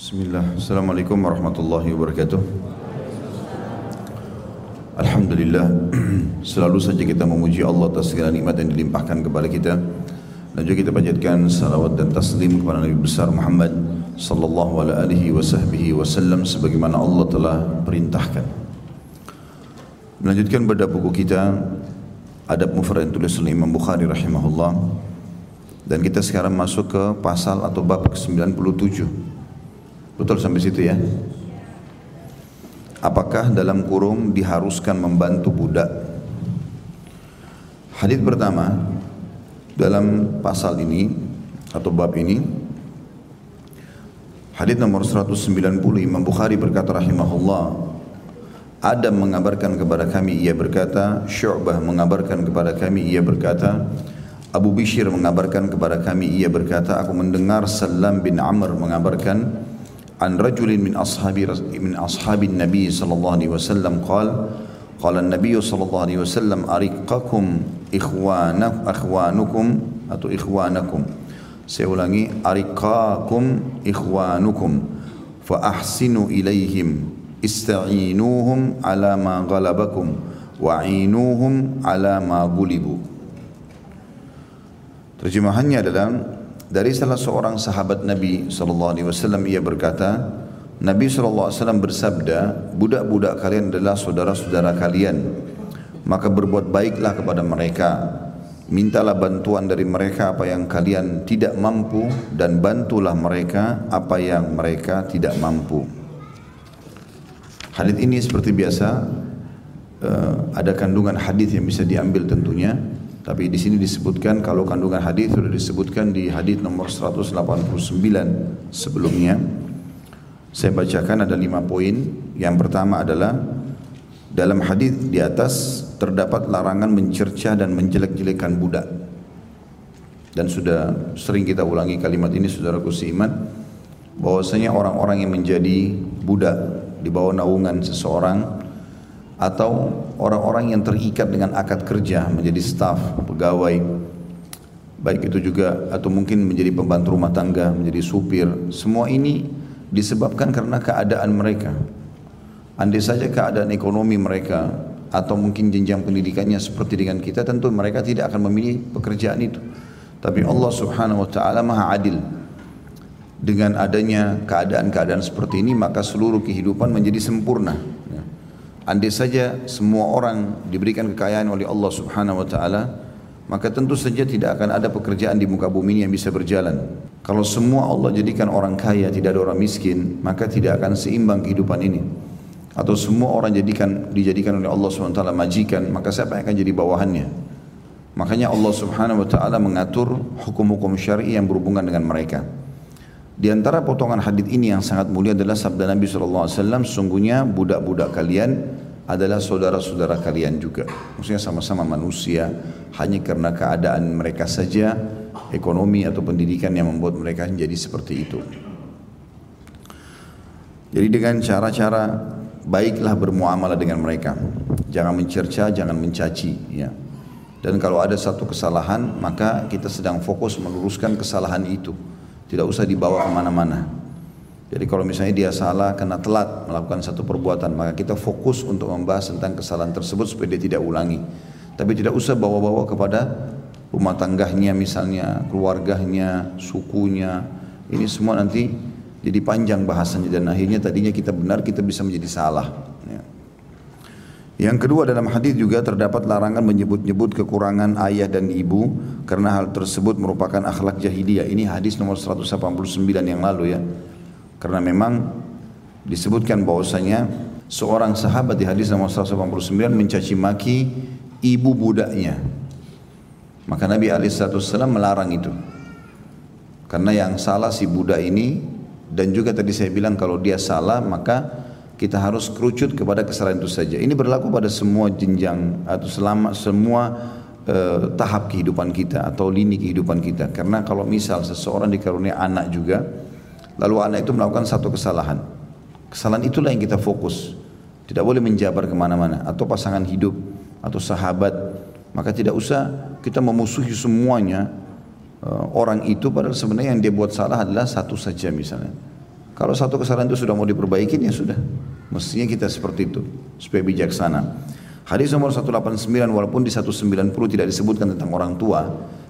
Bismillah. Assalamualaikum warahmatullahi wabarakatuh. Alhamdulillah Selalu saja kita memuji Allah atas segala nikmat yang dilimpahkan kepada kita Dan juga kita panjatkan salawat dan taslim kepada Nabi besar Muhammad Sallallahu alaihi wasallam Sebagaimana Allah telah perintahkan Melanjutkan pada buku kita Adab Mufrad yang tulis oleh Imam Bukhari rahimahullah Dan kita sekarang masuk ke pasal atau bab ke-97 Betul sampai situ ya? Apakah dalam kurung diharuskan membantu budak? Hadis pertama dalam pasal ini atau bab ini Hadis nomor 190 Imam Bukhari berkata rahimahullah Adam mengabarkan kepada kami ia berkata Syu'bah mengabarkan kepada kami ia berkata Abu Bishir mengabarkan kepada kami ia berkata aku mendengar Salam bin Amr mengabarkan an rajulin min ashabi min ashabin nabi sallallahu alaihi wasallam qala qala an-nabiy sallallahu alaihi wasallam ariqakum ikhwanak akhwanukum atau ikhwanakum saya ariqakum ikhwanukum fa ahsinu ista'inuhum ala ma ghalabakum wa'inuhum ala ma gulibu terjemahannya adalah dari salah seorang sahabat Nabi SAW ia berkata, Nabi SAW bersabda, budak-budak kalian adalah saudara-saudara kalian. Maka berbuat baiklah kepada mereka. Mintalah bantuan dari mereka apa yang kalian tidak mampu dan bantulah mereka apa yang mereka tidak mampu. Hadis ini seperti biasa eh, ada kandungan hadis yang bisa diambil tentunya tapi di sini disebutkan kalau kandungan hadis sudah disebutkan di hadis nomor 189 sebelumnya. Saya bacakan ada lima poin. Yang pertama adalah dalam hadis di atas terdapat larangan mencerca dan menjelek-jelekan budak. Dan sudah sering kita ulangi kalimat ini saudaraku seiman bahwasanya orang-orang yang menjadi budak di bawah naungan seseorang atau orang-orang yang terikat dengan akad kerja menjadi staf, pegawai, baik itu juga atau mungkin menjadi pembantu rumah tangga, menjadi supir, semua ini disebabkan karena keadaan mereka. Andai saja keadaan ekonomi mereka atau mungkin jenjang pendidikannya seperti dengan kita, tentu mereka tidak akan memilih pekerjaan itu. Tapi Allah Subhanahu wa taala Maha Adil. Dengan adanya keadaan-keadaan seperti ini, maka seluruh kehidupan menjadi sempurna. Andai saja semua orang diberikan kekayaan oleh Allah Subhanahu wa taala, maka tentu saja tidak akan ada pekerjaan di muka bumi ini yang bisa berjalan. Kalau semua Allah jadikan orang kaya, tidak ada orang miskin, maka tidak akan seimbang kehidupan ini. Atau semua orang jadikan dijadikan oleh Allah taala majikan, maka siapa yang akan jadi bawahannya? Makanya Allah Subhanahu wa taala mengatur hukum-hukum syar'i yang berhubungan dengan mereka. Di antara potongan hadis ini yang sangat mulia adalah sabda Nabi SAW, sungguhnya budak-budak kalian adalah saudara-saudara kalian juga. Maksudnya sama-sama manusia, hanya karena keadaan mereka saja, ekonomi atau pendidikan yang membuat mereka menjadi seperti itu. Jadi dengan cara-cara baiklah bermuamalah dengan mereka. Jangan mencerca, jangan mencaci. Ya. Dan kalau ada satu kesalahan, maka kita sedang fokus meluruskan kesalahan itu tidak usah dibawa ke mana-mana. Jadi kalau misalnya dia salah karena telat melakukan satu perbuatan, maka kita fokus untuk membahas tentang kesalahan tersebut supaya dia tidak ulangi. Tapi tidak usah bawa-bawa kepada rumah tangganya misalnya, keluarganya, sukunya. Ini semua nanti jadi panjang bahasanya dan akhirnya tadinya kita benar kita bisa menjadi salah. Ya. Yang kedua dalam hadis juga terdapat larangan menyebut-nyebut kekurangan ayah dan ibu karena hal tersebut merupakan akhlak jahiliyah. Ini hadis nomor 189 yang lalu ya. Karena memang disebutkan bahwasanya seorang sahabat di hadis nomor 189 mencaci maki ibu budaknya. Maka Nabi SAW melarang itu. Karena yang salah si budak ini dan juga tadi saya bilang kalau dia salah maka kita harus kerucut kepada kesalahan itu saja. Ini berlaku pada semua jenjang atau selama semua uh, tahap kehidupan kita atau lini kehidupan kita. Karena kalau misal seseorang dikarunia anak juga, lalu anak itu melakukan satu kesalahan. Kesalahan itulah yang kita fokus. Tidak boleh menjabar ke mana-mana. Atau pasangan hidup, atau sahabat. Maka tidak usah kita memusuhi semuanya uh, orang itu padahal sebenarnya yang dia buat salah adalah satu saja misalnya. Kalau satu kesalahan itu sudah mau diperbaiki ya sudah. Mestinya kita seperti itu supaya bijaksana. Hadis nomor 189 walaupun di 190 tidak disebutkan tentang orang tua,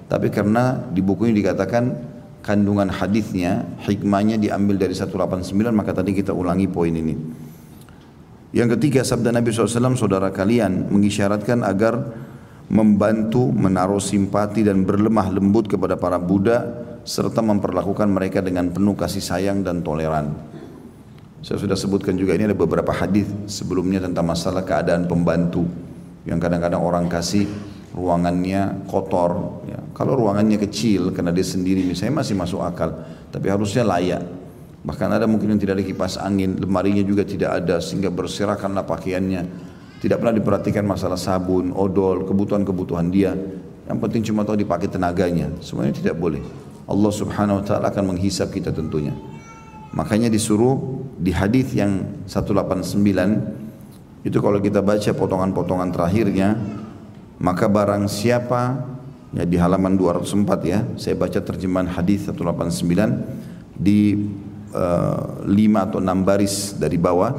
tapi karena di buku ini dikatakan kandungan hadisnya, hikmahnya diambil dari 189 maka tadi kita ulangi poin ini. Yang ketiga sabda Nabi SAW saudara kalian mengisyaratkan agar membantu menaruh simpati dan berlemah lembut kepada para budak serta memperlakukan mereka dengan penuh kasih sayang dan toleran. Saya sudah sebutkan juga ini ada beberapa hadis sebelumnya tentang masalah keadaan pembantu yang kadang-kadang orang kasih ruangannya kotor. Ya. Kalau ruangannya kecil karena dia sendiri misalnya masih masuk akal, tapi harusnya layak. Bahkan ada mungkin yang tidak ada kipas angin, lemarinya juga tidak ada sehingga berserakanlah pakaiannya. Tidak pernah diperhatikan masalah sabun, odol, kebutuhan-kebutuhan dia. Yang penting cuma tahu dipakai tenaganya. Semuanya tidak boleh. Allah Subhanahu wa taala akan menghisap kita tentunya. Makanya disuruh di hadis yang 189 itu kalau kita baca potongan-potongan terakhirnya maka barang siapa ya di halaman 204 ya saya baca terjemahan hadis 189 di uh, eh, 5 atau 6 baris dari bawah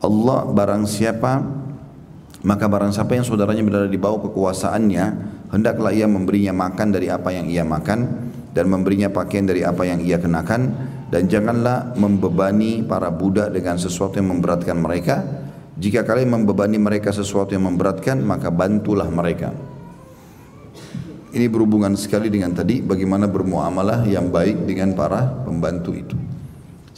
Allah barang siapa maka barang siapa yang saudaranya berada di bawah kekuasaannya hendaklah ia memberinya makan dari apa yang ia makan dan memberinya pakaian dari apa yang ia kenakan dan janganlah membebani para budak dengan sesuatu yang memberatkan mereka. Jika kalian membebani mereka sesuatu yang memberatkan maka bantulah mereka. Ini berhubungan sekali dengan tadi bagaimana bermuamalah yang baik dengan para pembantu itu.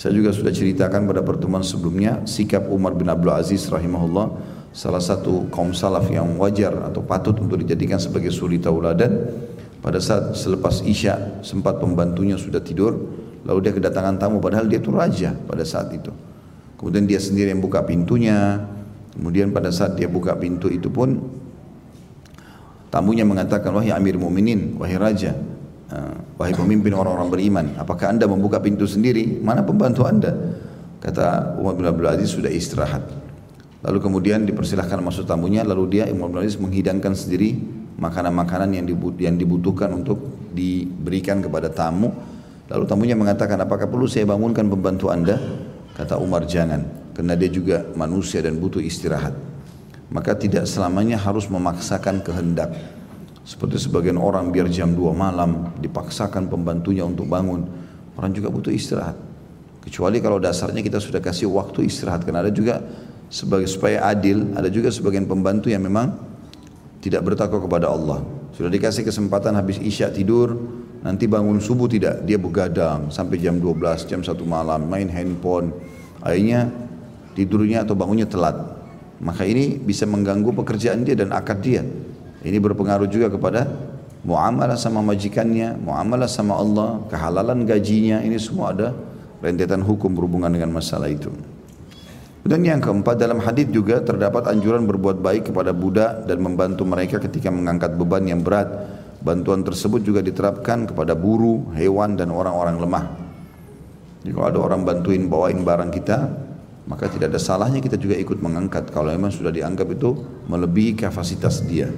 Saya juga sudah ceritakan pada pertemuan sebelumnya sikap Umar bin Abdul Aziz rahimahullah salah satu kaum salaf yang wajar atau patut untuk dijadikan sebagai suri tauladan pada saat selepas isya sempat pembantunya sudah tidur Lalu dia kedatangan tamu padahal dia itu raja pada saat itu. Kemudian dia sendiri yang buka pintunya. Kemudian pada saat dia buka pintu itu pun tamunya mengatakan wahai Amir Muminin, wahai raja, uh, wahai pemimpin orang-orang beriman, apakah anda membuka pintu sendiri? Mana pembantu anda? Kata Umar bin Abdul Aziz sudah istirahat. Lalu kemudian dipersilahkan masuk tamunya, lalu dia Umar bin Aziz menghidangkan sendiri makanan-makanan yang dibutuhkan untuk diberikan kepada tamu Lalu tamunya mengatakan, apakah perlu saya bangunkan pembantu anda? Kata Umar, jangan. Karena dia juga manusia dan butuh istirahat. Maka tidak selamanya harus memaksakan kehendak. Seperti sebagian orang biar jam 2 malam dipaksakan pembantunya untuk bangun. Orang juga butuh istirahat. Kecuali kalau dasarnya kita sudah kasih waktu istirahat. Karena ada juga sebagai supaya adil, ada juga sebagian pembantu yang memang tidak bertakwa kepada Allah. Sudah dikasih kesempatan habis isya tidur, Nanti bangun subuh tidak, dia begadang sampai jam 12, jam 1 malam, main handphone. Akhirnya tidurnya atau bangunnya telat. Maka ini bisa mengganggu pekerjaan dia dan akad dia. Ini berpengaruh juga kepada muamalah sama majikannya, muamalah sama Allah, kehalalan gajinya, ini semua ada rentetan hukum berhubungan dengan masalah itu. Dan yang keempat dalam hadis juga terdapat anjuran berbuat baik kepada budak dan membantu mereka ketika mengangkat beban yang berat Bantuan tersebut juga diterapkan kepada buru, hewan dan orang-orang lemah. Jadi kalau ada orang bantuin bawain barang kita, maka tidak ada salahnya kita juga ikut mengangkat kalau memang sudah dianggap itu melebihi kapasitas dia.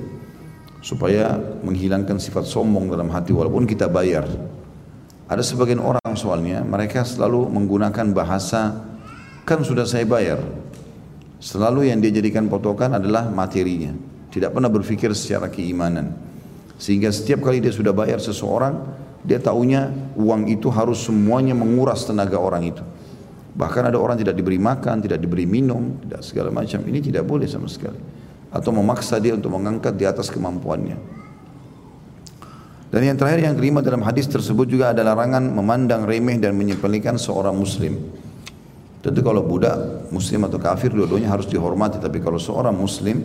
Supaya menghilangkan sifat sombong dalam hati walaupun kita bayar. Ada sebagian orang soalnya mereka selalu menggunakan bahasa kan sudah saya bayar. Selalu yang dia jadikan potokan adalah materinya. Tidak pernah berpikir secara keimanan. Sehingga setiap kali dia sudah bayar seseorang, dia tahunya uang itu harus semuanya menguras tenaga orang itu. Bahkan ada orang tidak diberi makan, tidak diberi minum, tidak segala macam. Ini tidak boleh sama sekali. Atau memaksa dia untuk mengangkat di atas kemampuannya. Dan yang terakhir yang kelima dalam hadis tersebut juga ada larangan memandang remeh dan menyepelekan seorang muslim. Tentu kalau budak, muslim atau kafir dua-duanya harus dihormati. Tapi kalau seorang muslim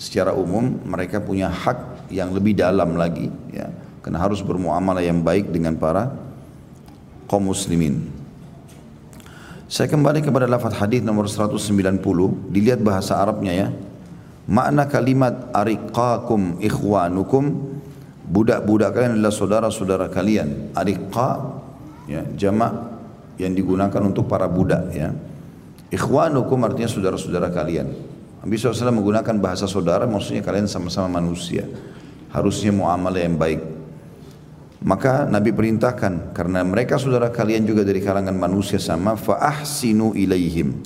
secara umum mereka punya hak yang lebih dalam lagi ya. Karena harus bermuamalah yang baik dengan para kaum muslimin. Saya kembali kepada lafaz hadis nomor 190 dilihat bahasa Arabnya ya. Makna kalimat ariqakum ikhwanukum. Budak-budak kalian adalah saudara-saudara kalian. Ariqa ya jamak yang digunakan untuk para budak ya. Ikhwanukum artinya saudara-saudara kalian. Nabi SAW menggunakan bahasa saudara maksudnya kalian sama-sama manusia harusnya muamalah yang baik. Maka Nabi perintahkan karena mereka saudara kalian juga dari kalangan manusia sama fa ahsinu ilaihim.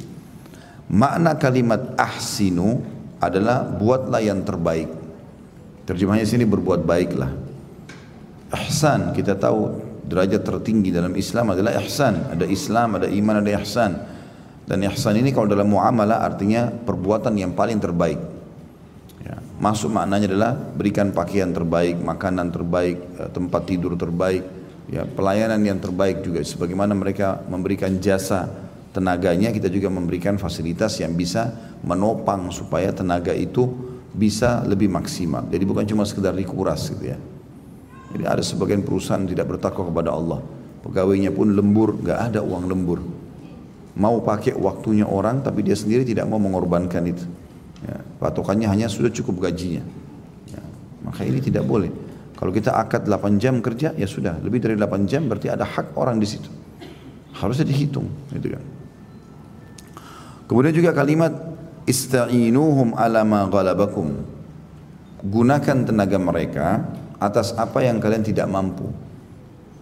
Makna kalimat ahsinu adalah buatlah yang terbaik. Terjemahnya sini berbuat baiklah. Ihsan kita tahu derajat tertinggi dalam Islam adalah ihsan. Ada Islam, ada iman, ada ihsan. Dan ihsan ini kalau dalam muamalah artinya perbuatan yang paling terbaik. Ya, masuk maknanya adalah berikan pakaian terbaik, makanan terbaik, eh, tempat tidur terbaik, ya, pelayanan yang terbaik juga. Sebagaimana mereka memberikan jasa tenaganya, kita juga memberikan fasilitas yang bisa menopang supaya tenaga itu bisa lebih maksimal. Jadi bukan cuma sekedar dikuras gitu ya. Jadi ada sebagian perusahaan tidak bertakwa kepada Allah. Pegawainya pun lembur, gak ada uang lembur. Mau pakai waktunya orang tapi dia sendiri tidak mau mengorbankan itu. Ya, patokannya hanya sudah cukup gajinya. Ya, maka ini tidak boleh. Kalau kita akad 8 jam kerja ya sudah, lebih dari 8 jam berarti ada hak orang di situ. Harusnya dihitung, gitu kan. Kemudian juga kalimat ista'inuhum ala ma ghalabakum. Gunakan tenaga mereka atas apa yang kalian tidak mampu.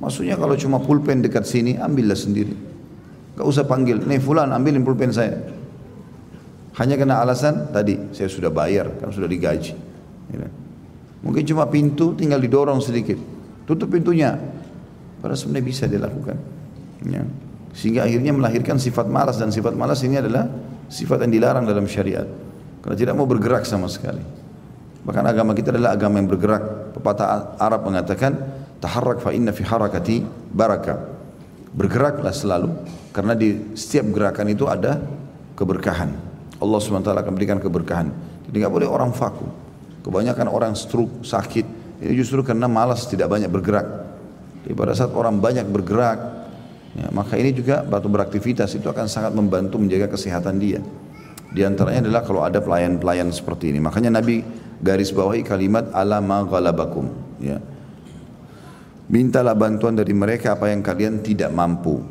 Maksudnya kalau cuma pulpen dekat sini, ambillah sendiri. Gak usah panggil, nih fulan ambilin pulpen saya. Hanya kena alasan tadi, saya sudah bayar, kan sudah digaji. Ya. Mungkin cuma pintu tinggal didorong sedikit. Tutup pintunya. Padahal sebenarnya bisa dilakukan. Ya. Sehingga akhirnya melahirkan sifat malas dan sifat malas ini adalah sifat yang dilarang dalam syariat. Karena tidak mau bergerak sama sekali. Bahkan agama kita adalah agama yang bergerak. Pepatah Arab mengatakan, taharrak fa inna fi harakati baraka. Bergeraklah selalu karena di setiap gerakan itu ada keberkahan. Allah SWT akan berikan keberkahan. Jadi nggak boleh orang vakum. Kebanyakan orang stroke, sakit, ini justru karena malas tidak banyak bergerak. Jadi pada saat orang banyak bergerak, ya, maka ini juga batu beraktivitas itu akan sangat membantu menjaga kesehatan dia. Di antaranya adalah kalau ada pelayan-pelayan seperti ini. Makanya Nabi garis bawahi kalimat ala ma ghalabakum ya mintalah bantuan dari mereka apa yang kalian tidak mampu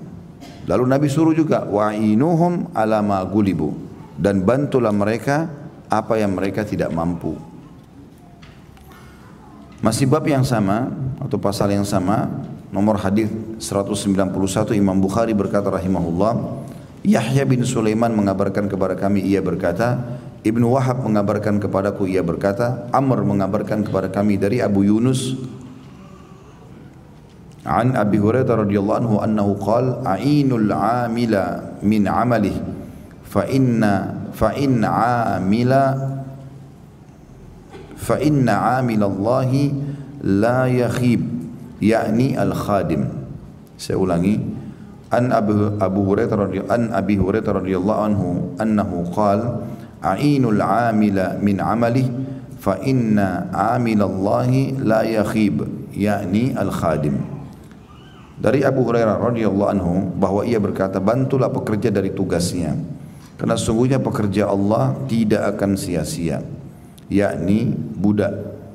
lalu Nabi suruh juga wa'inuhum ala ma gulibu dan bantulah mereka apa yang mereka tidak mampu. Masih bab yang sama atau pasal yang sama nomor hadis 191 Imam Bukhari berkata rahimahullah Yahya bin Sulaiman mengabarkan kepada kami ia berkata Ibnu Wahab mengabarkan kepadaku ia berkata, Amr mengabarkan kepada kami dari Abu Yunus An Abi Hurairah radhiyallahu anhu annahu qala a'inul 'amila min 'amalihi fa inna fa in 'amila fa inna 'amila Allah la yakhib yakni al khadim saya ulangi. An Abu Abu Hurairah radhiyallahu an Abi Hurairah radhiyallahu anhu annahu qala a'inul amila min amali fa inna amilallahi la yakhib yakni al khadim dari Abu Hurairah radhiyallahu anhu bahwa ia berkata bantulah pekerja dari tugasnya karena sungguhnya pekerja Allah tidak akan sia-sia yakni budak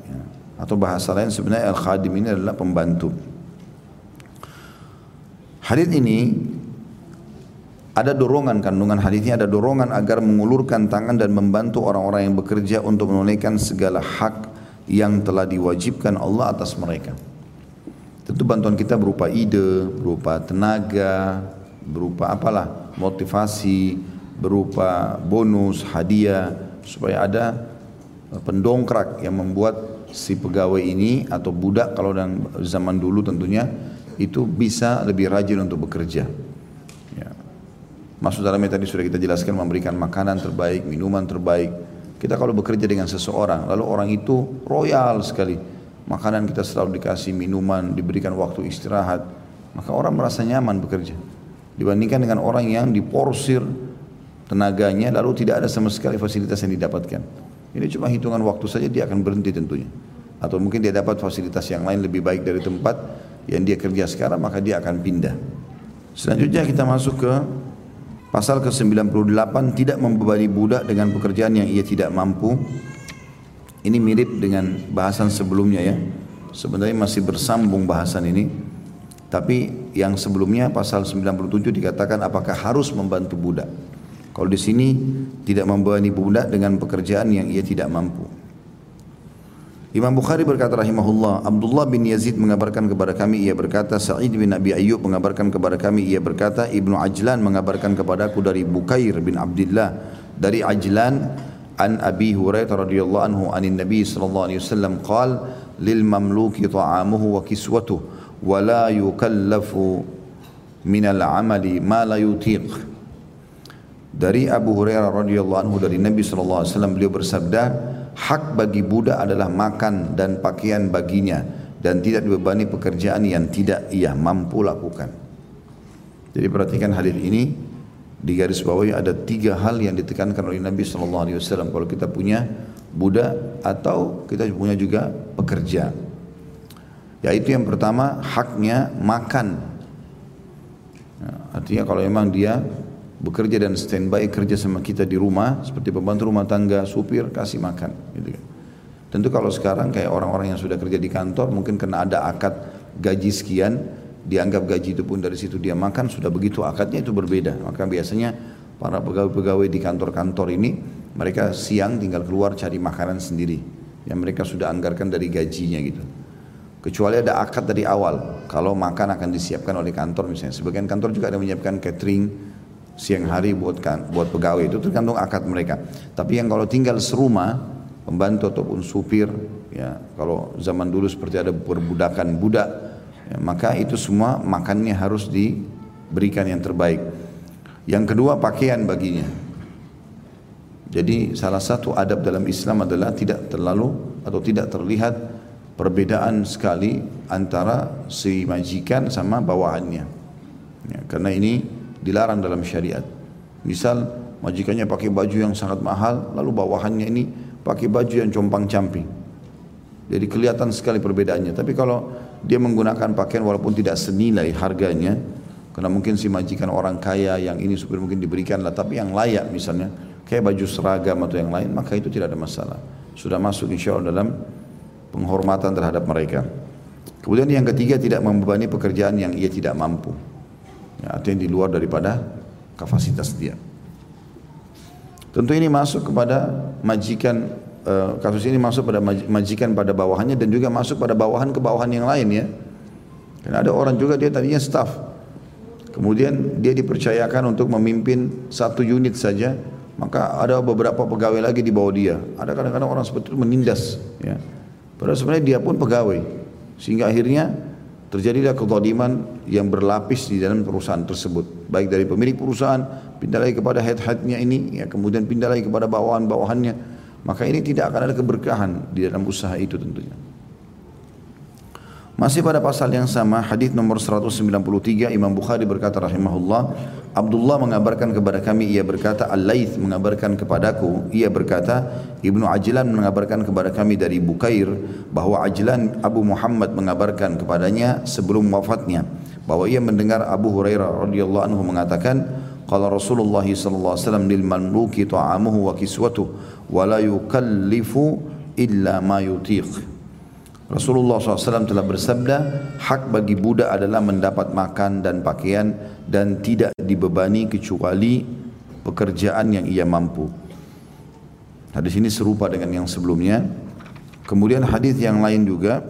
ya. atau bahasa lain sebenarnya al khadim ini adalah pembantu hadis ini ada dorongan kandungan hadisnya ada dorongan agar mengulurkan tangan dan membantu orang-orang yang bekerja untuk menunaikan segala hak yang telah diwajibkan Allah atas mereka. Tentu bantuan kita berupa ide, berupa tenaga, berupa apalah motivasi, berupa bonus, hadiah supaya ada pendongkrak yang membuat si pegawai ini atau budak kalau dalam zaman dulu tentunya itu bisa lebih rajin untuk bekerja. Maksud dalamnya tadi sudah kita jelaskan memberikan makanan terbaik, minuman terbaik. Kita kalau bekerja dengan seseorang, lalu orang itu royal sekali. Makanan kita selalu dikasih minuman, diberikan waktu istirahat. Maka orang merasa nyaman bekerja. Dibandingkan dengan orang yang diporsir tenaganya lalu tidak ada sama sekali fasilitas yang didapatkan. Ini cuma hitungan waktu saja dia akan berhenti tentunya. Atau mungkin dia dapat fasilitas yang lain lebih baik dari tempat yang dia kerja sekarang maka dia akan pindah. Selanjutnya kita masuk ke Pasal ke-98 tidak membebani budak dengan pekerjaan yang ia tidak mampu. Ini mirip dengan bahasan sebelumnya ya. Sebenarnya masih bersambung bahasan ini. Tapi yang sebelumnya pasal 97 dikatakan apakah harus membantu budak. Kalau di sini tidak membebani budak dengan pekerjaan yang ia tidak mampu. Imam Bukhari berkata rahimahullah, Abdullah bin Yazid mengabarkan kepada kami ia berkata, Sa'id bin Abi Ayyub mengabarkan kepada kami ia berkata, Ibnu Ajlan mengabarkan kepadaku dari Bukair bin Abdullah dari Ajlan an Abi Hurairah radhiyallahu anhu anin Nabi sallallahu alaihi wasallam qal lil mamluki ta'amuhu wa kiswatuhu wa la yukallafu min al amali ma la yutiq dari Abu Hurairah radhiyallahu anhu dari Nabi sallallahu alaihi wasallam beliau bersabda hak bagi budak adalah makan dan pakaian baginya dan tidak dibebani pekerjaan yang tidak ia mampu lakukan. Jadi perhatikan hadis ini di garis bawahnya ada tiga hal yang ditekankan oleh Nabi Shallallahu Alaihi Wasallam kalau kita punya budak atau kita punya juga pekerja. Yaitu yang pertama haknya makan. Nah, artinya kalau memang dia bekerja dan standby kerja sama kita di rumah seperti pembantu rumah tangga, supir kasih makan gitu kan. Tentu kalau sekarang kayak orang-orang yang sudah kerja di kantor mungkin kena ada akad gaji sekian dianggap gaji itu pun dari situ dia makan sudah begitu akadnya itu berbeda. Maka biasanya para pegawai-pegawai di kantor-kantor ini mereka siang tinggal keluar cari makanan sendiri yang mereka sudah anggarkan dari gajinya gitu. Kecuali ada akad dari awal kalau makan akan disiapkan oleh kantor misalnya. Sebagian kantor juga ada menyiapkan catering siang hari buat kan, buat pegawai itu tergantung akad mereka. Tapi yang kalau tinggal serumah pembantu ataupun supir ya kalau zaman dulu seperti ada perbudakan budak ya, maka itu semua makannya harus diberikan yang terbaik. Yang kedua pakaian baginya. Jadi salah satu adab dalam Islam adalah tidak terlalu atau tidak terlihat perbedaan sekali antara si majikan sama bawahannya. Ya, karena ini dilarang dalam syariat. Misal majikannya pakai baju yang sangat mahal, lalu bawahannya ini pakai baju yang compang camping. Jadi kelihatan sekali perbedaannya. Tapi kalau dia menggunakan pakaian walaupun tidak senilai harganya, karena mungkin si majikan orang kaya yang ini supir mungkin diberikan lah, tapi yang layak misalnya, kayak baju seragam atau yang lain, maka itu tidak ada masalah. Sudah masuk insya Allah dalam penghormatan terhadap mereka. Kemudian yang ketiga tidak membebani pekerjaan yang ia tidak mampu. Ya, artinya di luar daripada kapasitas dia. Tentu ini masuk kepada majikan uh, kasus ini masuk pada majikan pada bawahannya dan juga masuk pada bawahan ke bawahan yang lain ya. Karena ada orang juga dia tadinya staff. Kemudian dia dipercayakan untuk memimpin satu unit saja, maka ada beberapa pegawai lagi di bawah dia. Ada kadang-kadang orang seperti itu menindas ya. Padahal sebenarnya dia pun pegawai. Sehingga akhirnya terjadilah kezaliman yang berlapis di dalam perusahaan tersebut. Baik dari pemilik perusahaan pindah lagi kepada head-headnya ini ya kemudian pindah lagi kepada bawahan-bawahannya maka ini tidak akan ada keberkahan di dalam usaha itu tentunya. Masih pada pasal yang sama, hadis nomor 193 Imam Bukhari berkata rahimahullah, Abdullah mengabarkan kepada kami ia berkata Al-Laith mengabarkan kepadaku. Ia berkata Ibnu Ajlan mengabarkan kepada kami dari Bukair bahwa Ajlan Abu Muhammad mengabarkan kepadanya sebelum wafatnya. Bahwa ia mendengar Abu Hurairah radhiyallahu anhu mengatakan qala Rasulullah sallallahu alaihi wasallam lil mamluki ta'amuhu wa kiswatuhu wa la yukallifu illa ma yutiq Rasulullah SAW telah bersabda, hak bagi budak adalah mendapat makan dan pakaian dan tidak dibebani kecuali pekerjaan yang ia mampu. Hadis ini serupa dengan yang sebelumnya. Kemudian hadis yang lain juga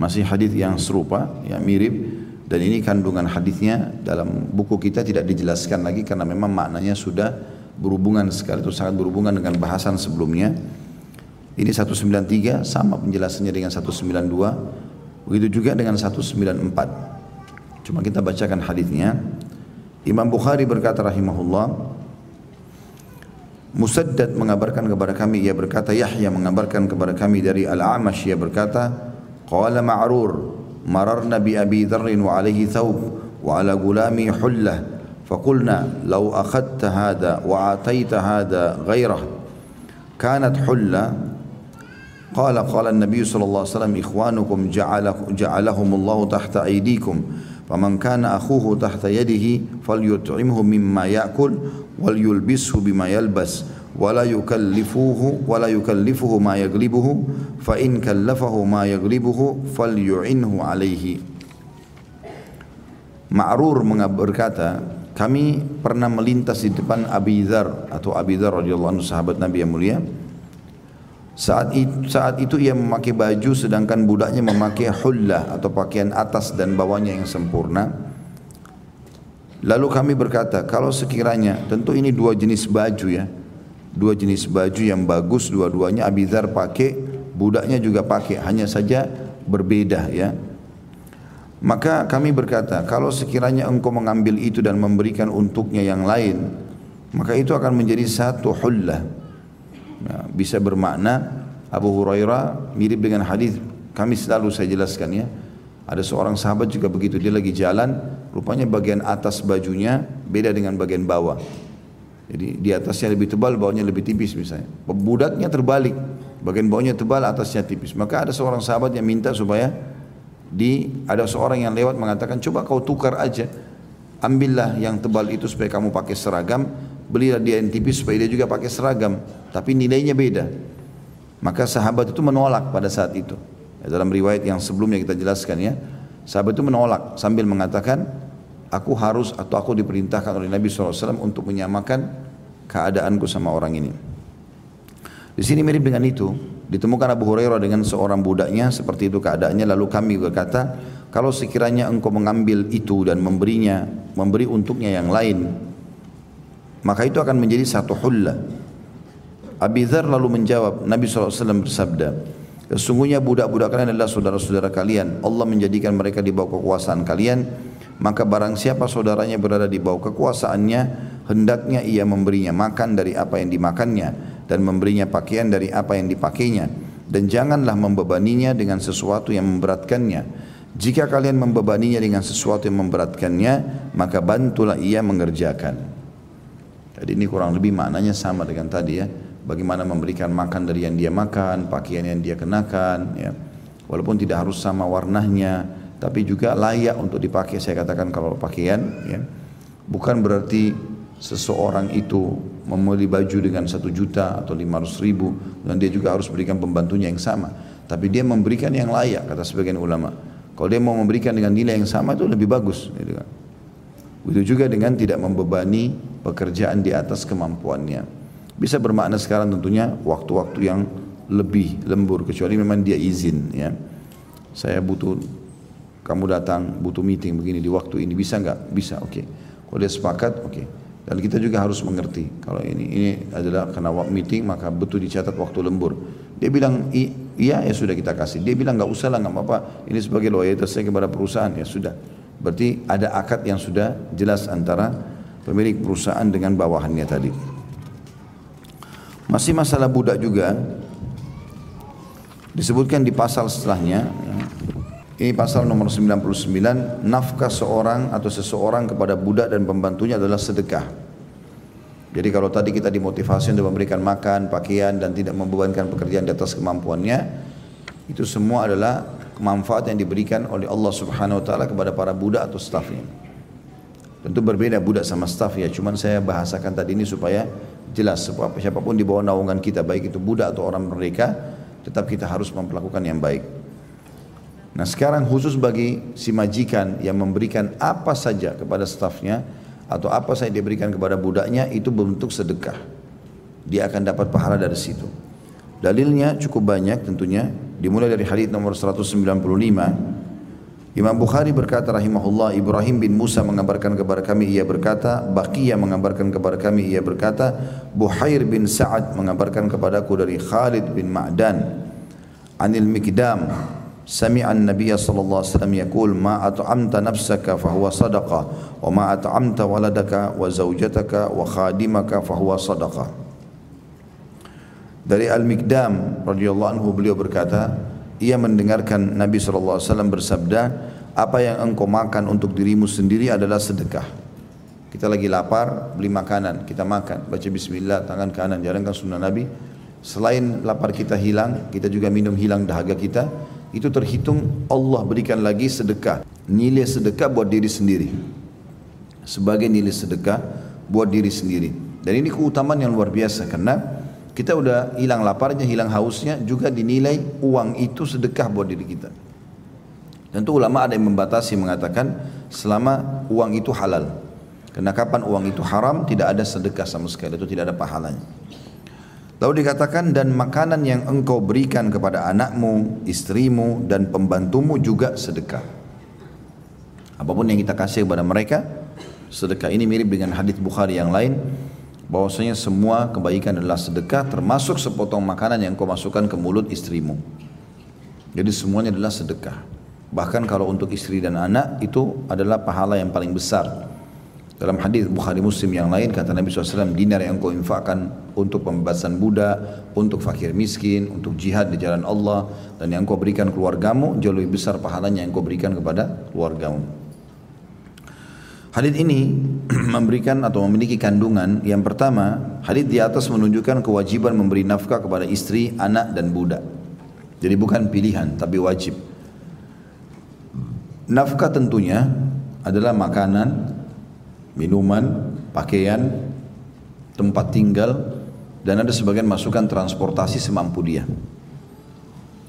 masih hadis yang serupa, yang mirip dan ini kandungan hadisnya dalam buku kita tidak dijelaskan lagi karena memang maknanya sudah berhubungan sekali itu sangat berhubungan dengan bahasan sebelumnya. Ini 193 sama penjelasannya dengan 192. Begitu juga dengan 194. Cuma kita bacakan hadisnya. Imam Bukhari berkata rahimahullah Musaddad mengabarkan kepada kami ia berkata Yahya mengabarkan kepada kami dari Al-Amash ia berkata qala ma'rur mararna bi Abi Dharr wa alaihi thawb wa ala gulami hullah فقلنا لو أخذت هذا وآتيت هذا غيره كانت حلة قال قال النبي صلى الله عليه وسلم إخوانكم جعله جعلهم الله تحت أيديكم Faman kana akhuhu tahta yadihi falyut'imhu mimma ya'kul wal yulbishu bima yalbas wala yukallifuhu wala yukallifuhu ma yaglibuhu fa in kallafahu ma yaglibuhu falyu'inhu. Ma'rur berkata, kami pernah melintas di depan Abi Dzar atau Abi Dzar radhiyallahu anhu sahabat Nabi yang mulia saat itu, saat itu ia memakai baju sedangkan budaknya memakai hullah atau pakaian atas dan bawahnya yang sempurna. Lalu kami berkata, kalau sekiranya, tentu ini dua jenis baju ya. Dua jenis baju yang bagus dua-duanya Abizar pakai, budaknya juga pakai, hanya saja berbeda ya. Maka kami berkata, kalau sekiranya engkau mengambil itu dan memberikan untuknya yang lain, maka itu akan menjadi satu hullah. Ya, bisa bermakna Abu Hurairah mirip dengan hadis kami selalu saya jelaskan ya. Ada seorang sahabat juga begitu, dia lagi jalan, rupanya bagian atas bajunya beda dengan bagian bawah. Jadi di atasnya lebih tebal, bawahnya lebih tipis misalnya. Budaknya terbalik, bagian bawahnya tebal, atasnya tipis. Maka ada seorang sahabat yang minta supaya di ada seorang yang lewat mengatakan coba kau tukar aja, ambillah yang tebal itu supaya kamu pakai seragam, belilah yang tipis supaya dia juga pakai seragam, tapi nilainya beda. Maka sahabat itu menolak pada saat itu. Dalam riwayat yang sebelumnya kita jelaskan ya, sahabat itu menolak sambil mengatakan, aku harus atau aku diperintahkan oleh Nabi SAW untuk menyamakan keadaanku sama orang ini. Di sini mirip dengan itu, ditemukan Abu Hurairah dengan seorang budaknya seperti itu keadaannya lalu kami berkata, kalau sekiranya engkau mengambil itu dan memberinya, memberi untuknya yang lain, maka itu akan menjadi satu hullah. Abi Dhar lalu menjawab, Nabi SAW bersabda, Sesungguhnya budak-budak kalian adalah saudara-saudara kalian. Allah menjadikan mereka di bawah kekuasaan kalian. Maka barang siapa saudaranya berada di bawah kekuasaannya, hendaknya ia memberinya makan dari apa yang dimakannya dan memberinya pakaian dari apa yang dipakainya. Dan janganlah membebaninya dengan sesuatu yang memberatkannya. Jika kalian membebaninya dengan sesuatu yang memberatkannya, maka bantulah ia mengerjakan. Jadi ini kurang lebih maknanya sama dengan tadi ya bagaimana memberikan makan dari yang dia makan, pakaian yang dia kenakan, ya. Walaupun tidak harus sama warnanya, tapi juga layak untuk dipakai. Saya katakan kalau pakaian, ya, bukan berarti seseorang itu membeli baju dengan satu juta atau lima ratus ribu dan dia juga harus berikan pembantunya yang sama. Tapi dia memberikan yang layak kata sebagian ulama. Kalau dia mau memberikan dengan nilai yang sama itu lebih bagus. Gitu kan. Begitu juga dengan tidak membebani pekerjaan di atas kemampuannya. Bisa bermakna sekarang tentunya waktu-waktu yang lebih lembur kecuali memang dia izin ya. Saya butuh kamu datang butuh meeting begini di waktu ini bisa nggak? Bisa, oke. Okay. Kalau dia sepakat, oke. Okay. Dan kita juga harus mengerti kalau ini ini adalah karena meeting maka betul dicatat waktu lembur. Dia bilang iya ya sudah kita kasih. Dia bilang nggak usah lah nggak apa-apa. Ini sebagai loyalitas saya kepada perusahaan ya sudah. Berarti ada akad yang sudah jelas antara pemilik perusahaan dengan bawahannya tadi. Masih masalah budak juga disebutkan di pasal setelahnya. Ini pasal nomor 99, nafkah seorang atau seseorang kepada budak dan pembantunya adalah sedekah. Jadi kalau tadi kita dimotivasi untuk memberikan makan, pakaian dan tidak membebankan pekerjaan di atas kemampuannya, itu semua adalah manfaat yang diberikan oleh Allah Subhanahu wa taala kepada para budak atau stafnya. Tentu berbeda budak sama staf ya, cuman saya bahasakan tadi ini supaya jelas siapa pun di bawah naungan kita baik itu budak atau orang merdeka tetap kita harus memperlakukan yang baik. Nah sekarang khusus bagi si majikan yang memberikan apa saja kepada stafnya atau apa saja diberikan kepada budaknya itu bentuk sedekah. Dia akan dapat pahala dari situ. Dalilnya cukup banyak tentunya dimulai dari hadis nomor 195 Imam Bukhari berkata rahimahullah Ibrahim bin Musa mengabarkan kepada kami ia berkata Baqiyah mengabarkan kepada kami ia berkata Buhair bin Sa'ad mengabarkan kepadaku dari Khalid bin Ma'dan Anil Mikdam alaihi wasallam yaqul ma at'amta nafsaka fahuwa sadaqah wa ma at'amta waladaka wa zawjataka wa khadimaka fahuwa sadaqah Dari Al-Mikdam radhiyallahu anhu beliau berkata ia mendengarkan Nabi SAW bersabda, apa yang engkau makan untuk dirimu sendiri adalah sedekah. Kita lagi lapar, beli makanan, kita makan, baca bismillah, tangan kanan, jalankan sunnah Nabi. Selain lapar kita hilang, kita juga minum hilang dahaga kita, itu terhitung Allah berikan lagi sedekah. Nilai sedekah buat diri sendiri. Sebagai nilai sedekah buat diri sendiri. Dan ini keutamaan yang luar biasa karena kita udah hilang laparnya, hilang hausnya, juga dinilai uang itu sedekah buat diri kita. Tentu ulama ada yang membatasi mengatakan selama uang itu halal. Karena kapan uang itu haram tidak ada sedekah sama sekali itu tidak ada pahalanya. Lalu dikatakan dan makanan yang engkau berikan kepada anakmu, istrimu dan pembantumu juga sedekah. Apa pun yang kita kasih kepada mereka, sedekah ini mirip dengan hadis Bukhari yang lain bahwasanya semua kebaikan adalah sedekah termasuk sepotong makanan yang kau masukkan ke mulut istrimu. Jadi semuanya adalah sedekah. Bahkan kalau untuk istri dan anak itu adalah pahala yang paling besar. Dalam hadis Bukhari Muslim yang lain kata Nabi SAW dinar yang kau infakkan untuk pembebasan budak, untuk fakir miskin, untuk jihad di jalan Allah dan yang kau berikan keluargamu jauh lebih besar pahalanya yang kau berikan kepada keluargamu. Hadis ini memberikan atau memiliki kandungan yang pertama, hadis di atas menunjukkan kewajiban memberi nafkah kepada istri, anak dan budak. Jadi bukan pilihan tapi wajib. Nafkah tentunya adalah makanan, minuman, pakaian, tempat tinggal, dan ada sebagian masukan transportasi semampu dia.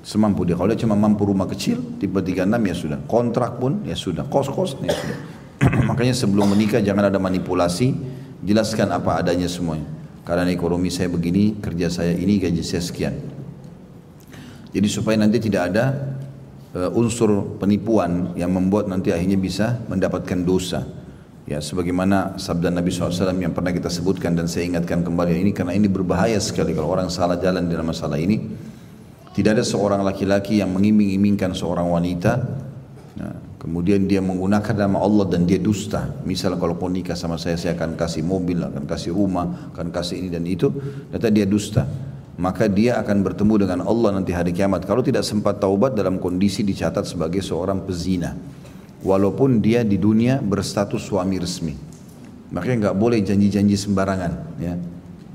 Semampu dia. Kalau dia cuma mampu rumah kecil, tipe 36 ya sudah. Kontrak pun ya sudah. Kos-kos ya sudah. Makanya sebelum menikah jangan ada manipulasi, jelaskan apa adanya semuanya. Karena ekonomi saya begini, kerja saya ini, gaji saya sekian. Jadi supaya nanti tidak ada uh, unsur penipuan yang membuat nanti akhirnya bisa mendapatkan dosa. Ya, sebagaimana sabda Nabi SAW yang pernah kita sebutkan dan saya ingatkan kembali ini karena ini berbahaya sekali kalau orang salah jalan dalam masalah ini. Tidak ada seorang laki-laki yang mengiming-imingkan seorang wanita, nah, kemudian dia menggunakan nama Allah dan dia dusta. Misal kalau pun nikah sama saya, saya akan kasih mobil, akan kasih rumah, akan kasih ini dan itu. Ternyata dia dusta. Maka dia akan bertemu dengan Allah nanti hari kiamat. Kalau tidak sempat taubat dalam kondisi dicatat sebagai seorang pezina walaupun dia di dunia berstatus suami resmi. Makanya nggak boleh janji-janji sembarangan. Ya.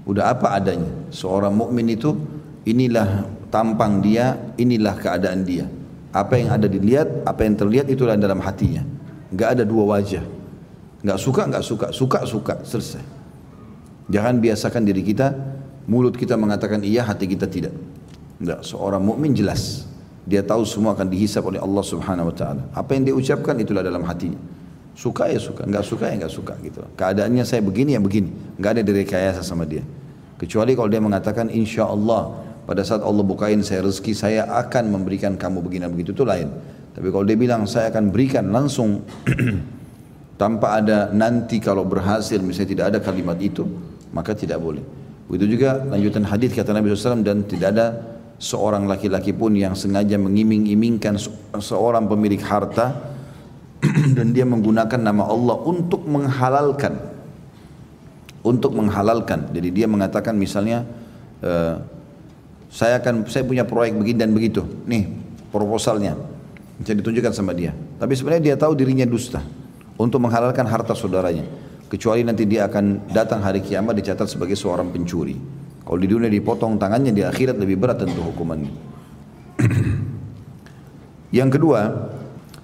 Udah apa adanya. Seorang mukmin itu inilah tampang dia, inilah keadaan dia. Apa yang ada dilihat, apa yang terlihat itulah dalam hatinya. Nggak ada dua wajah. Nggak suka, nggak suka, suka, suka, selesai. Jangan biasakan diri kita, mulut kita mengatakan iya, hati kita tidak. Enggak, seorang mukmin jelas. Dia tahu semua akan dihisap oleh Allah Subhanahu wa taala. Apa yang dia ucapkan itulah dalam hatinya. Suka ya suka, enggak suka ya enggak suka gitu. Keadaannya saya begini ya begini, enggak ada direkayasa sama dia. Kecuali kalau dia mengatakan insya Allah pada saat Allah bukain saya rezeki saya akan memberikan kamu begini begitu itu lain. Tapi kalau dia bilang saya akan berikan langsung tanpa ada nanti kalau berhasil misalnya tidak ada kalimat itu maka tidak boleh. Begitu juga lanjutan hadis kata Nabi SAW dan tidak ada seorang laki-laki pun yang sengaja mengiming-imingkan seorang pemilik harta dan dia menggunakan nama Allah untuk menghalalkan untuk menghalalkan jadi dia mengatakan misalnya uh, saya akan saya punya proyek begini dan begitu. Nih proposalnya. Bisa ditunjukkan sama dia. Tapi sebenarnya dia tahu dirinya dusta untuk menghalalkan harta saudaranya. Kecuali nanti dia akan datang hari kiamat dicatat sebagai seorang pencuri. Kalau di dunia dipotong tangannya di akhirat lebih berat tentu hukumannya. Yang kedua,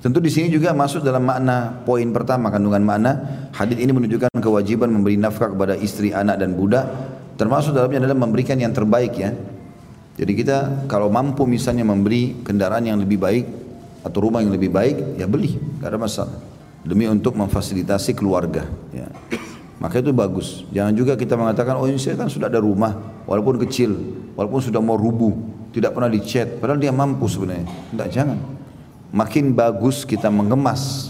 tentu di sini juga masuk dalam makna poin pertama kandungan makna. Hadis ini menunjukkan kewajiban memberi nafkah kepada istri, anak dan budak. Termasuk dalamnya adalah memberikan yang terbaik ya. Jadi kita kalau mampu misalnya memberi kendaraan yang lebih baik atau rumah yang lebih baik ya beli, gak ada masalah. Demi untuk memfasilitasi keluarga ya. Maka itu bagus. Jangan juga kita mengatakan, oh ini saya kan sudah ada rumah, walaupun kecil, walaupun sudah mau rubuh, tidak pernah dicat, padahal dia mampu sebenarnya. Tidak, jangan. Makin bagus kita mengemas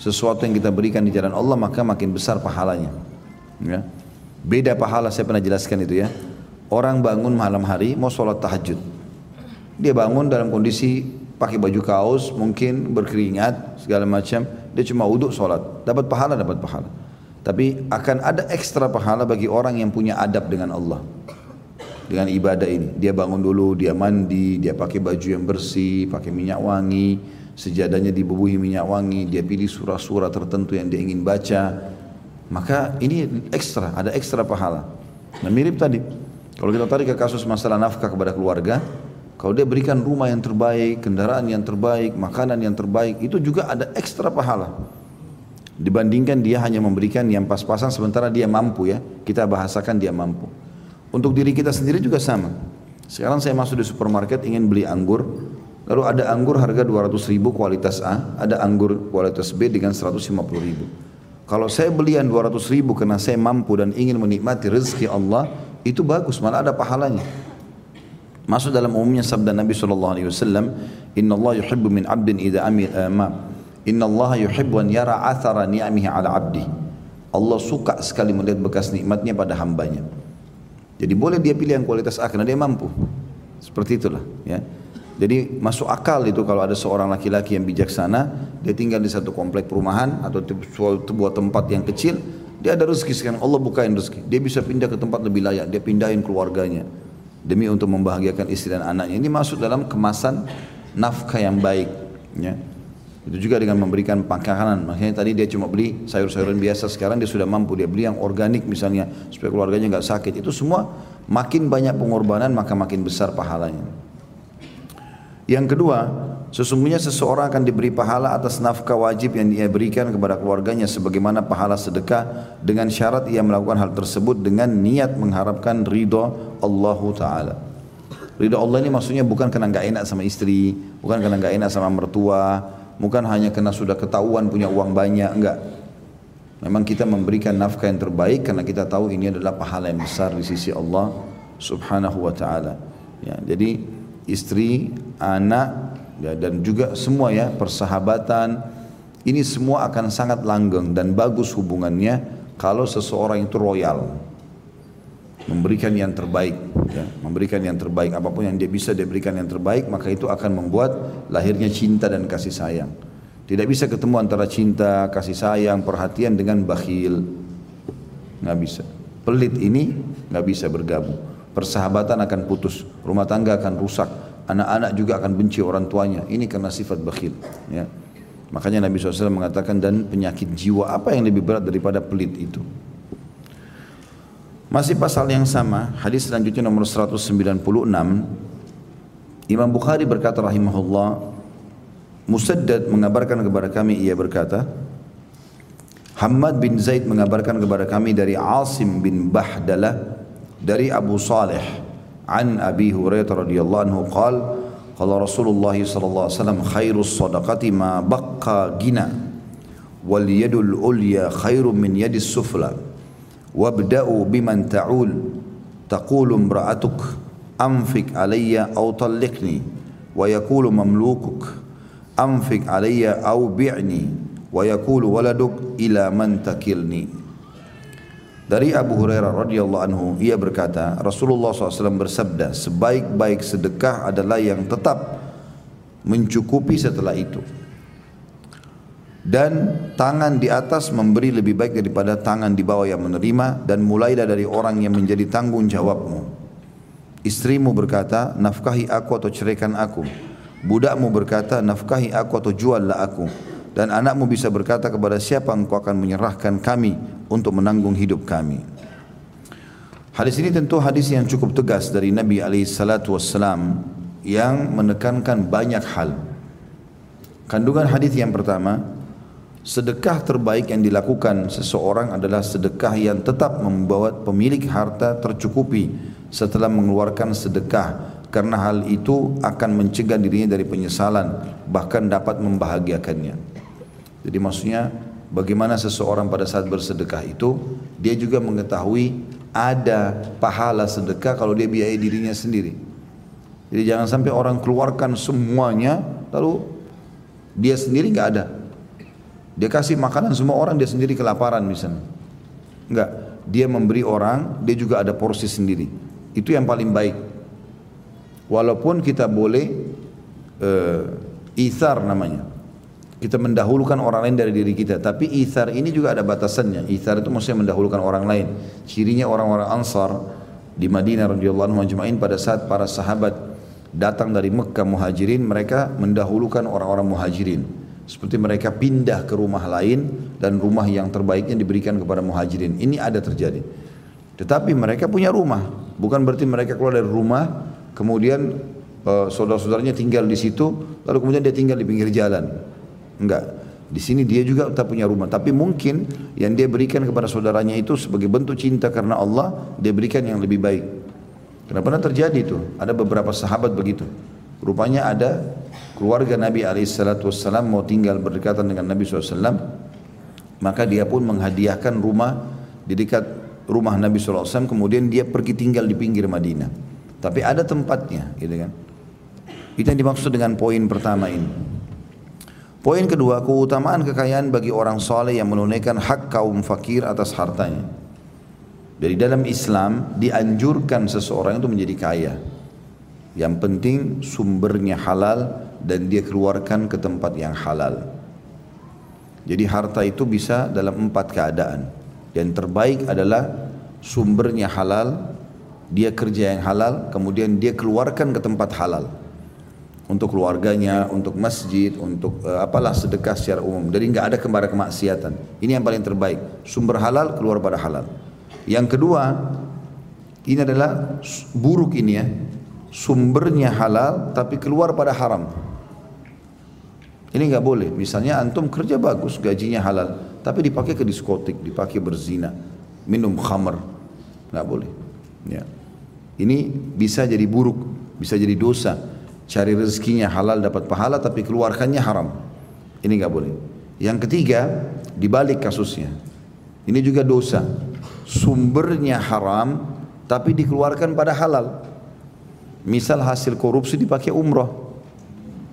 sesuatu yang kita berikan di jalan Allah, maka makin besar pahalanya. Ya. Beda pahala, saya pernah jelaskan itu ya. Orang bangun malam hari, mau sholat tahajud. Dia bangun dalam kondisi pakai baju kaos, mungkin berkeringat, segala macam. Dia cuma uduk sholat. Dapat pahala, dapat pahala. Tapi akan ada ekstra pahala bagi orang yang punya adab dengan Allah. Dengan ibadah ini. Dia bangun dulu, dia mandi, dia pakai baju yang bersih, pakai minyak wangi, sejadahnya dibubuhi minyak wangi, dia pilih surah-surah tertentu yang dia ingin baca. Maka ini ekstra, ada ekstra pahala. Nah mirip tadi, kalau kita tarik ke kasus masalah nafkah kepada keluarga, kalau dia berikan rumah yang terbaik, kendaraan yang terbaik, makanan yang terbaik, itu juga ada ekstra pahala. Dibandingkan dia hanya memberikan yang pas-pasan sementara dia mampu ya. Kita bahasakan dia mampu. Untuk diri kita sendiri juga sama. Sekarang saya masuk di supermarket ingin beli anggur. Lalu ada anggur harga 200 ribu kualitas A ada anggur kualitas B dengan 150 ribu. Kalau saya beli yang 200 ribu karena saya mampu dan ingin menikmati rezeki Allah itu bagus, malah ada pahalanya. Masuk dalam umumnya sabda Nabi sallallahu alaihi wasallam, "Inna Allah yuhibbu min 'abdin idza amil uh, ma. Inna Allah yuhibbu an yara athara ni'amihi 'ala 'abdi." Allah suka sekali melihat bekas nikmatnya pada hambanya. Jadi boleh dia pilih yang kualitas A karena dia mampu. Seperti itulah, ya. Jadi masuk akal itu kalau ada seorang laki-laki yang bijaksana, dia tinggal di satu komplek perumahan atau sebuah tempat yang kecil, dia ada rezeki sekarang Allah bukain rezeki. Dia bisa pindah ke tempat lebih layak, dia pindahin keluarganya demi untuk membahagiakan istri dan anaknya. Ini masuk dalam kemasan nafkah yang baik. Ya. Itu juga dengan memberikan makanan. Makanya tadi dia cuma beli sayur-sayuran biasa, sekarang dia sudah mampu dia beli yang organik misalnya supaya keluarganya nggak sakit. Itu semua makin banyak pengorbanan maka makin besar pahalanya. Yang kedua, sesungguhnya seseorang akan diberi pahala atas nafkah wajib yang dia berikan kepada keluarganya sebagaimana pahala sedekah dengan syarat ia melakukan hal tersebut dengan niat mengharapkan ridho Allah Ta'ala. Ridho Allah ini maksudnya bukan karena nggak enak sama istri, bukan karena nggak enak sama mertua, bukan hanya karena sudah ketahuan punya uang banyak, enggak. Memang kita memberikan nafkah yang terbaik karena kita tahu ini adalah pahala yang besar di sisi Allah Subhanahu wa taala. Ya, jadi istri, anak ya, dan juga semua ya persahabatan ini semua akan sangat langgeng dan bagus hubungannya kalau seseorang itu royal. Memberikan yang terbaik ya, memberikan yang terbaik apa pun yang dia bisa dia berikan yang terbaik maka itu akan membuat lahirnya cinta dan kasih sayang. Tidak bisa ketemu antara cinta kasih sayang perhatian dengan bakhil. Nggak bisa. Pelit ini nggak bisa bergabung. Persahabatan akan putus, rumah tangga akan rusak, anak-anak juga akan benci orang tuanya. Ini karena sifat bakhil. Ya. Makanya Nabi SAW mengatakan dan penyakit jiwa apa yang lebih berat daripada pelit itu. Masih pasal yang sama, hadis selanjutnya nomor 196. Imam Bukhari berkata rahimahullah, Musaddad mengabarkan kepada kami ia berkata, Hamad bin Zaid mengabarkan kepada kami dari Asim bin Bahdalah dari Abu Saleh an Abi Hurairah radhiyallahu anhu qal qala Rasulullah sallallahu alaihi wasallam khairus sadaqati ma baqqa gina wal yadul ulya khairum min yadis sufla wabda'u biman ta'ul taqulu imra'atuk anfik alayya aw talliqni wa yaqulu mamlukuk anfik alayya aw bi'ni wa yaqulu waladuk ila man takilni Dari Abu Hurairah radhiyallahu anhu ia berkata Rasulullah SAW bersabda sebaik-baik sedekah adalah yang tetap mencukupi setelah itu. Dan tangan di atas memberi lebih baik daripada tangan di bawah yang menerima dan mulailah dari orang yang menjadi tanggung jawabmu. Istrimu berkata nafkahi aku atau ceraikan aku. Budakmu berkata nafkahi aku atau juallah aku dan anakmu bisa berkata kepada siapa engkau akan menyerahkan kami untuk menanggung hidup kami. Hadis ini tentu hadis yang cukup tegas dari Nabi SAW yang menekankan banyak hal. Kandungan hadis yang pertama, sedekah terbaik yang dilakukan seseorang adalah sedekah yang tetap membawa pemilik harta tercukupi setelah mengeluarkan sedekah karena hal itu akan mencegah dirinya dari penyesalan bahkan dapat membahagiakannya. Jadi maksudnya bagaimana seseorang pada saat bersedekah itu dia juga mengetahui ada pahala sedekah kalau dia biayai dirinya sendiri. Jadi jangan sampai orang keluarkan semuanya lalu dia sendiri nggak ada. Dia kasih makanan semua orang dia sendiri kelaparan misalnya. Enggak, dia memberi orang, dia juga ada porsi sendiri. Itu yang paling baik. Walaupun kita boleh uh, ithar namanya kita mendahulukan orang lain dari diri kita. Tapi ithar ini juga ada batasannya. Ithar itu maksudnya mendahulukan orang lain. Cirinya orang-orang ansar di Madinah radhiyallahu anhu majma'in pada saat para sahabat datang dari Mekah muhajirin mereka mendahulukan orang-orang muhajirin. Seperti mereka pindah ke rumah lain dan rumah yang terbaiknya diberikan kepada muhajirin. Ini ada terjadi. Tetapi mereka punya rumah. Bukan berarti mereka keluar dari rumah kemudian uh, saudara-saudaranya tinggal di situ lalu kemudian dia tinggal di pinggir jalan Enggak. Di sini dia juga tak punya rumah, tapi mungkin yang dia berikan kepada saudaranya itu sebagai bentuk cinta karena Allah, dia berikan yang lebih baik. Karena pernah terjadi itu, ada beberapa sahabat begitu. Rupanya ada keluarga Nabi SAW mau tinggal berdekatan dengan Nabi SAW, maka dia pun menghadiahkan rumah di dekat rumah Nabi SAW kemudian dia pergi tinggal di pinggir Madinah. Tapi ada tempatnya gitu kan. Itu yang dimaksud dengan poin pertama ini. Poin kedua, keutamaan kekayaan bagi orang soleh yang menunaikan hak kaum fakir atas hartanya. Dari dalam Islam dianjurkan seseorang itu menjadi kaya. Yang penting sumbernya halal dan dia keluarkan ke tempat yang halal. Jadi harta itu bisa dalam empat keadaan. Yang terbaik adalah sumbernya halal, dia kerja yang halal, kemudian dia keluarkan ke tempat halal. Untuk keluarganya, untuk masjid, untuk uh, apalah sedekah secara umum. Jadi nggak ada kembali kemaksiatan. Ini yang paling terbaik. Sumber halal keluar pada halal. Yang kedua, ini adalah buruk ini ya. Sumbernya halal tapi keluar pada haram. Ini nggak boleh. Misalnya antum kerja bagus, gajinya halal, tapi dipakai ke diskotik, dipakai berzina, minum khamar, nggak boleh. Ya. Ini bisa jadi buruk, bisa jadi dosa. Cari rezekinya halal dapat pahala, tapi keluarkannya haram. Ini nggak boleh. Yang ketiga, dibalik kasusnya. Ini juga dosa. Sumbernya haram, tapi dikeluarkan pada halal. Misal hasil korupsi dipakai umroh.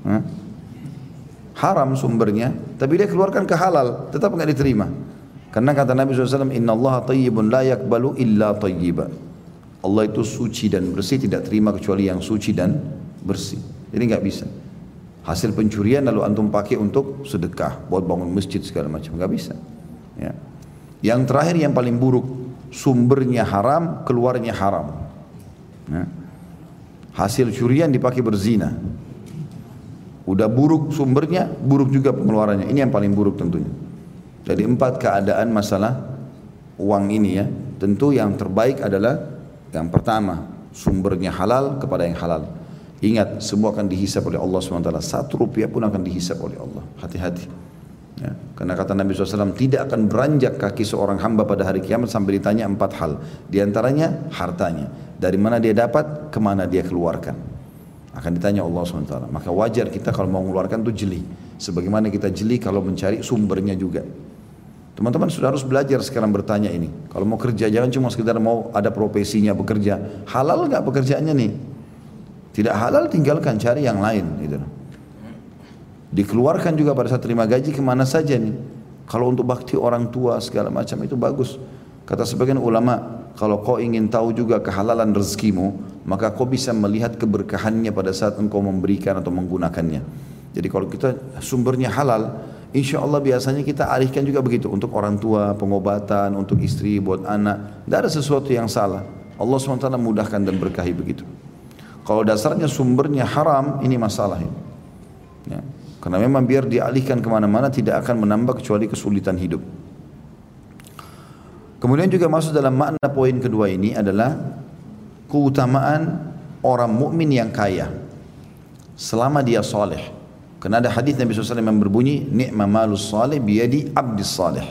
Hah? haram sumbernya, tapi dia keluarkan ke halal, tetap nggak diterima. Karena kata Nabi SAW, Inna Allah tayyibun la yakbalu illa tayyiba. Allah itu suci dan bersih, tidak terima kecuali yang suci dan bersih. Jadi nggak bisa. Hasil pencurian lalu antum pakai untuk sedekah, buat bangun masjid segala macam, nggak bisa. Ya. Yang terakhir yang paling buruk, sumbernya haram, keluarnya haram. Ya. Hasil curian dipakai berzina, Udah buruk sumbernya, buruk juga pengeluarannya. Ini yang paling buruk tentunya. Jadi empat keadaan masalah uang ini ya. Tentu yang terbaik adalah yang pertama, sumbernya halal kepada yang halal. Ingat, semua akan dihisap oleh Allah SWT. Satu rupiah pun akan dihisap oleh Allah. Hati-hati. Ya, karena kata Nabi SAW, tidak akan beranjak kaki seorang hamba pada hari kiamat sampai ditanya empat hal. Di antaranya hartanya. Dari mana dia dapat, ke mana dia keluarkan akan ditanya Allah SWT. Maka wajar kita kalau mau mengeluarkan itu jeli. Sebagaimana kita jeli kalau mencari sumbernya juga. Teman-teman sudah harus belajar sekarang bertanya ini. Kalau mau kerja jangan cuma sekedar mau ada profesinya bekerja. Halal nggak pekerjaannya nih? Tidak halal tinggalkan cari yang lain. Gitu. Dikeluarkan juga pada saat terima gaji ke mana saja nih. Kalau untuk bakti orang tua segala macam itu bagus. Kata sebagian ulama, kalau kau ingin tahu juga kehalalan rezekimu, maka kau bisa melihat keberkahannya pada saat engkau memberikan atau menggunakannya. Jadi kalau kita sumbernya halal, insya Allah biasanya kita alihkan juga begitu untuk orang tua, pengobatan, untuk istri, buat anak. Tidak ada sesuatu yang salah. Allah SWT mudahkan dan berkahi begitu. Kalau dasarnya sumbernya haram, ini masalah. Ya. Karena memang biar dialihkan ke mana-mana tidak akan menambah kecuali kesulitan hidup. Kemudian juga masuk dalam makna poin kedua ini adalah keutamaan orang mukmin yang kaya selama dia soleh. Karena ada hadis Nabi SAW yang berbunyi, Ni'ma malus salih biyadi abdis salih.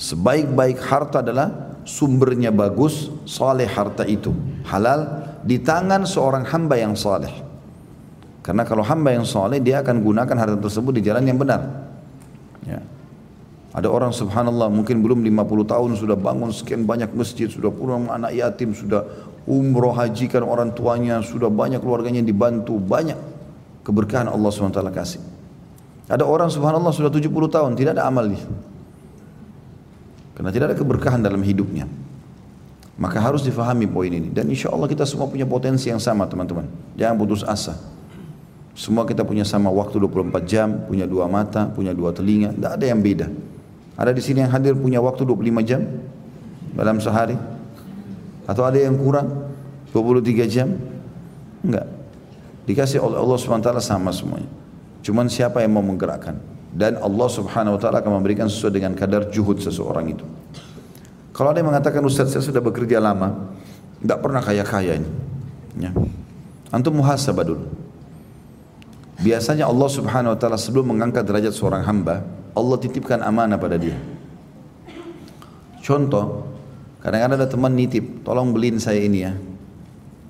Sebaik-baik harta adalah sumbernya bagus, soleh harta itu. Halal di tangan seorang hamba yang soleh. Karena kalau hamba yang soleh, dia akan gunakan harta tersebut di jalan yang benar. Ya. Ada orang subhanallah mungkin belum 50 tahun sudah bangun sekian banyak masjid, sudah pulang anak yatim, sudah umroh hajikan orang tuanya, sudah banyak keluarganya dibantu, banyak keberkahan Allah SWT kasih. Ada orang subhanallah sudah 70 tahun, tidak ada amal dia. Karena tidak ada keberkahan dalam hidupnya. Maka harus difahami poin ini. Dan insya Allah kita semua punya potensi yang sama teman-teman. Jangan putus asa. Semua kita punya sama waktu 24 jam, punya dua mata, punya dua telinga, tidak ada yang beda. Ada di sini yang hadir punya waktu 25 jam dalam sehari? Atau ada yang kurang 23 jam? Enggak. Dikasih oleh Allah SWT sama semuanya. Cuman siapa yang mau menggerakkan? Dan Allah Subhanahu wa taala akan memberikan sesuai dengan kadar juhud seseorang itu. Kalau ada yang mengatakan Ustaz saya sudah bekerja lama, tidak pernah kaya-kaya ini. Ya. Antum muhasabah dulu. Biasanya Allah Subhanahu wa taala sebelum mengangkat derajat seorang hamba, Allah titipkan amanah pada dia. Contoh, kadang-kadang ada teman nitip, tolong beliin saya ini ya.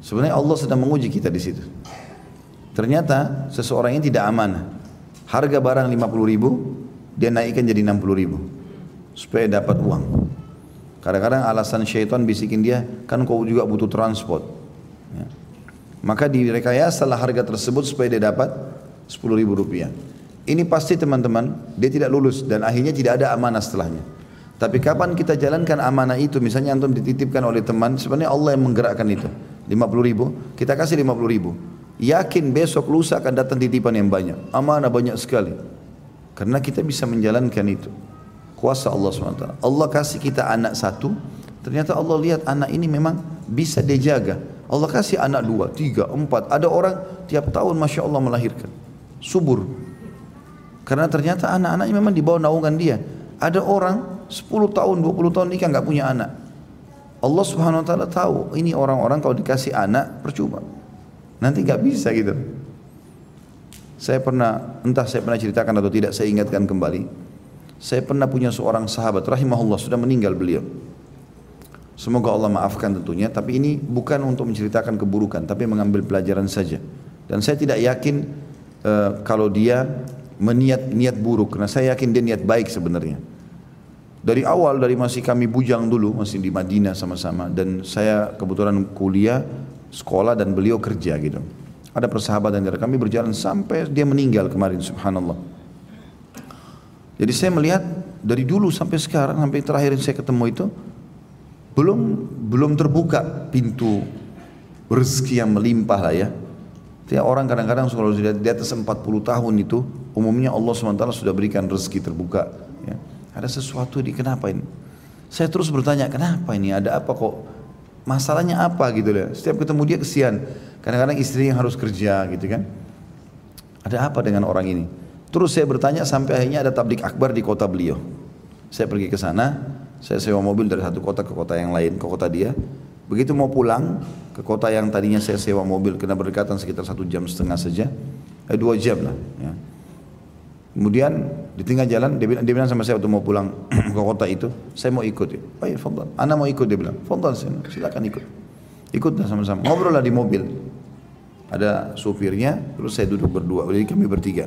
Sebenarnya Allah sedang menguji kita di situ. Ternyata seseorang ini tidak amanah. Harga barang 50 ribu, dia naikkan jadi 60 ribu. Supaya dapat uang. Kadang-kadang alasan syaitan bisikin dia, kan kau juga butuh transport. Ya. Maka direkayasa harga tersebut supaya dia dapat 10 ribu rupiah. Ini pasti teman-teman, dia tidak lulus dan akhirnya tidak ada amanah setelahnya. Tapi kapan kita jalankan amanah itu, misalnya antum dititipkan oleh teman, sebenarnya Allah yang menggerakkan itu. 50 ribu, kita kasih 50 ribu. Yakin besok lusa akan datang titipan yang banyak. Amanah banyak sekali. Karena kita bisa menjalankan itu. Kuasa Allah SWT. Allah kasih kita anak satu, ternyata Allah lihat anak ini memang bisa dia jaga. Allah kasih anak dua, tiga, empat. Ada orang tiap tahun Masya Allah melahirkan. Subur. Karena ternyata anak-anaknya memang di bawah naungan dia. Ada orang 10 tahun, 20 tahun nikah nggak punya anak. Allah Subhanahu wa taala tahu ini orang-orang kalau dikasih anak percuma. Nanti nggak bisa gitu. Saya pernah entah saya pernah ceritakan atau tidak saya ingatkan kembali. Saya pernah punya seorang sahabat rahimahullah sudah meninggal beliau. Semoga Allah maafkan tentunya, tapi ini bukan untuk menceritakan keburukan, tapi mengambil pelajaran saja. Dan saya tidak yakin uh, kalau dia meniat niat buruk, karena saya yakin dia niat baik sebenarnya. Dari awal, dari masih kami bujang dulu, masih di Madinah sama-sama, dan saya kebetulan kuliah, sekolah, dan beliau kerja gitu. Ada persahabatan dari kami berjalan sampai dia meninggal kemarin, subhanallah. Jadi saya melihat dari dulu sampai sekarang sampai terakhir saya ketemu itu belum belum terbuka pintu rezeki yang melimpah lah ya. Tiap orang kadang-kadang kalau sudah di atas 40 tahun itu umumnya Allah SWT sudah berikan rezeki terbuka. Ya. Ada sesuatu di kenapa ini? Saya terus bertanya kenapa ini ada apa kok masalahnya apa gitu ya. Setiap ketemu dia kesian. Kadang-kadang istri yang harus kerja gitu kan. Ada apa dengan orang ini? Terus saya bertanya sampai akhirnya ada tablik akbar di kota beliau. Saya pergi ke sana, saya sewa mobil dari satu kota ke kota yang lain, ke kota dia. Begitu mau pulang ke kota yang tadinya saya sewa mobil kena berdekatan sekitar satu jam setengah saja, eh, dua jam lah. Ya. Kemudian di tengah jalan dia bilang, dia bilang sama saya waktu mau pulang ke kota itu, saya mau ikut. Ya. Oh iya, fadal. Anak mau ikut dia bilang, fadal silakan ikut. Ikut sama-sama. Ngobrol lah di mobil. Ada supirnya, terus saya duduk berdua. Jadi kami bertiga.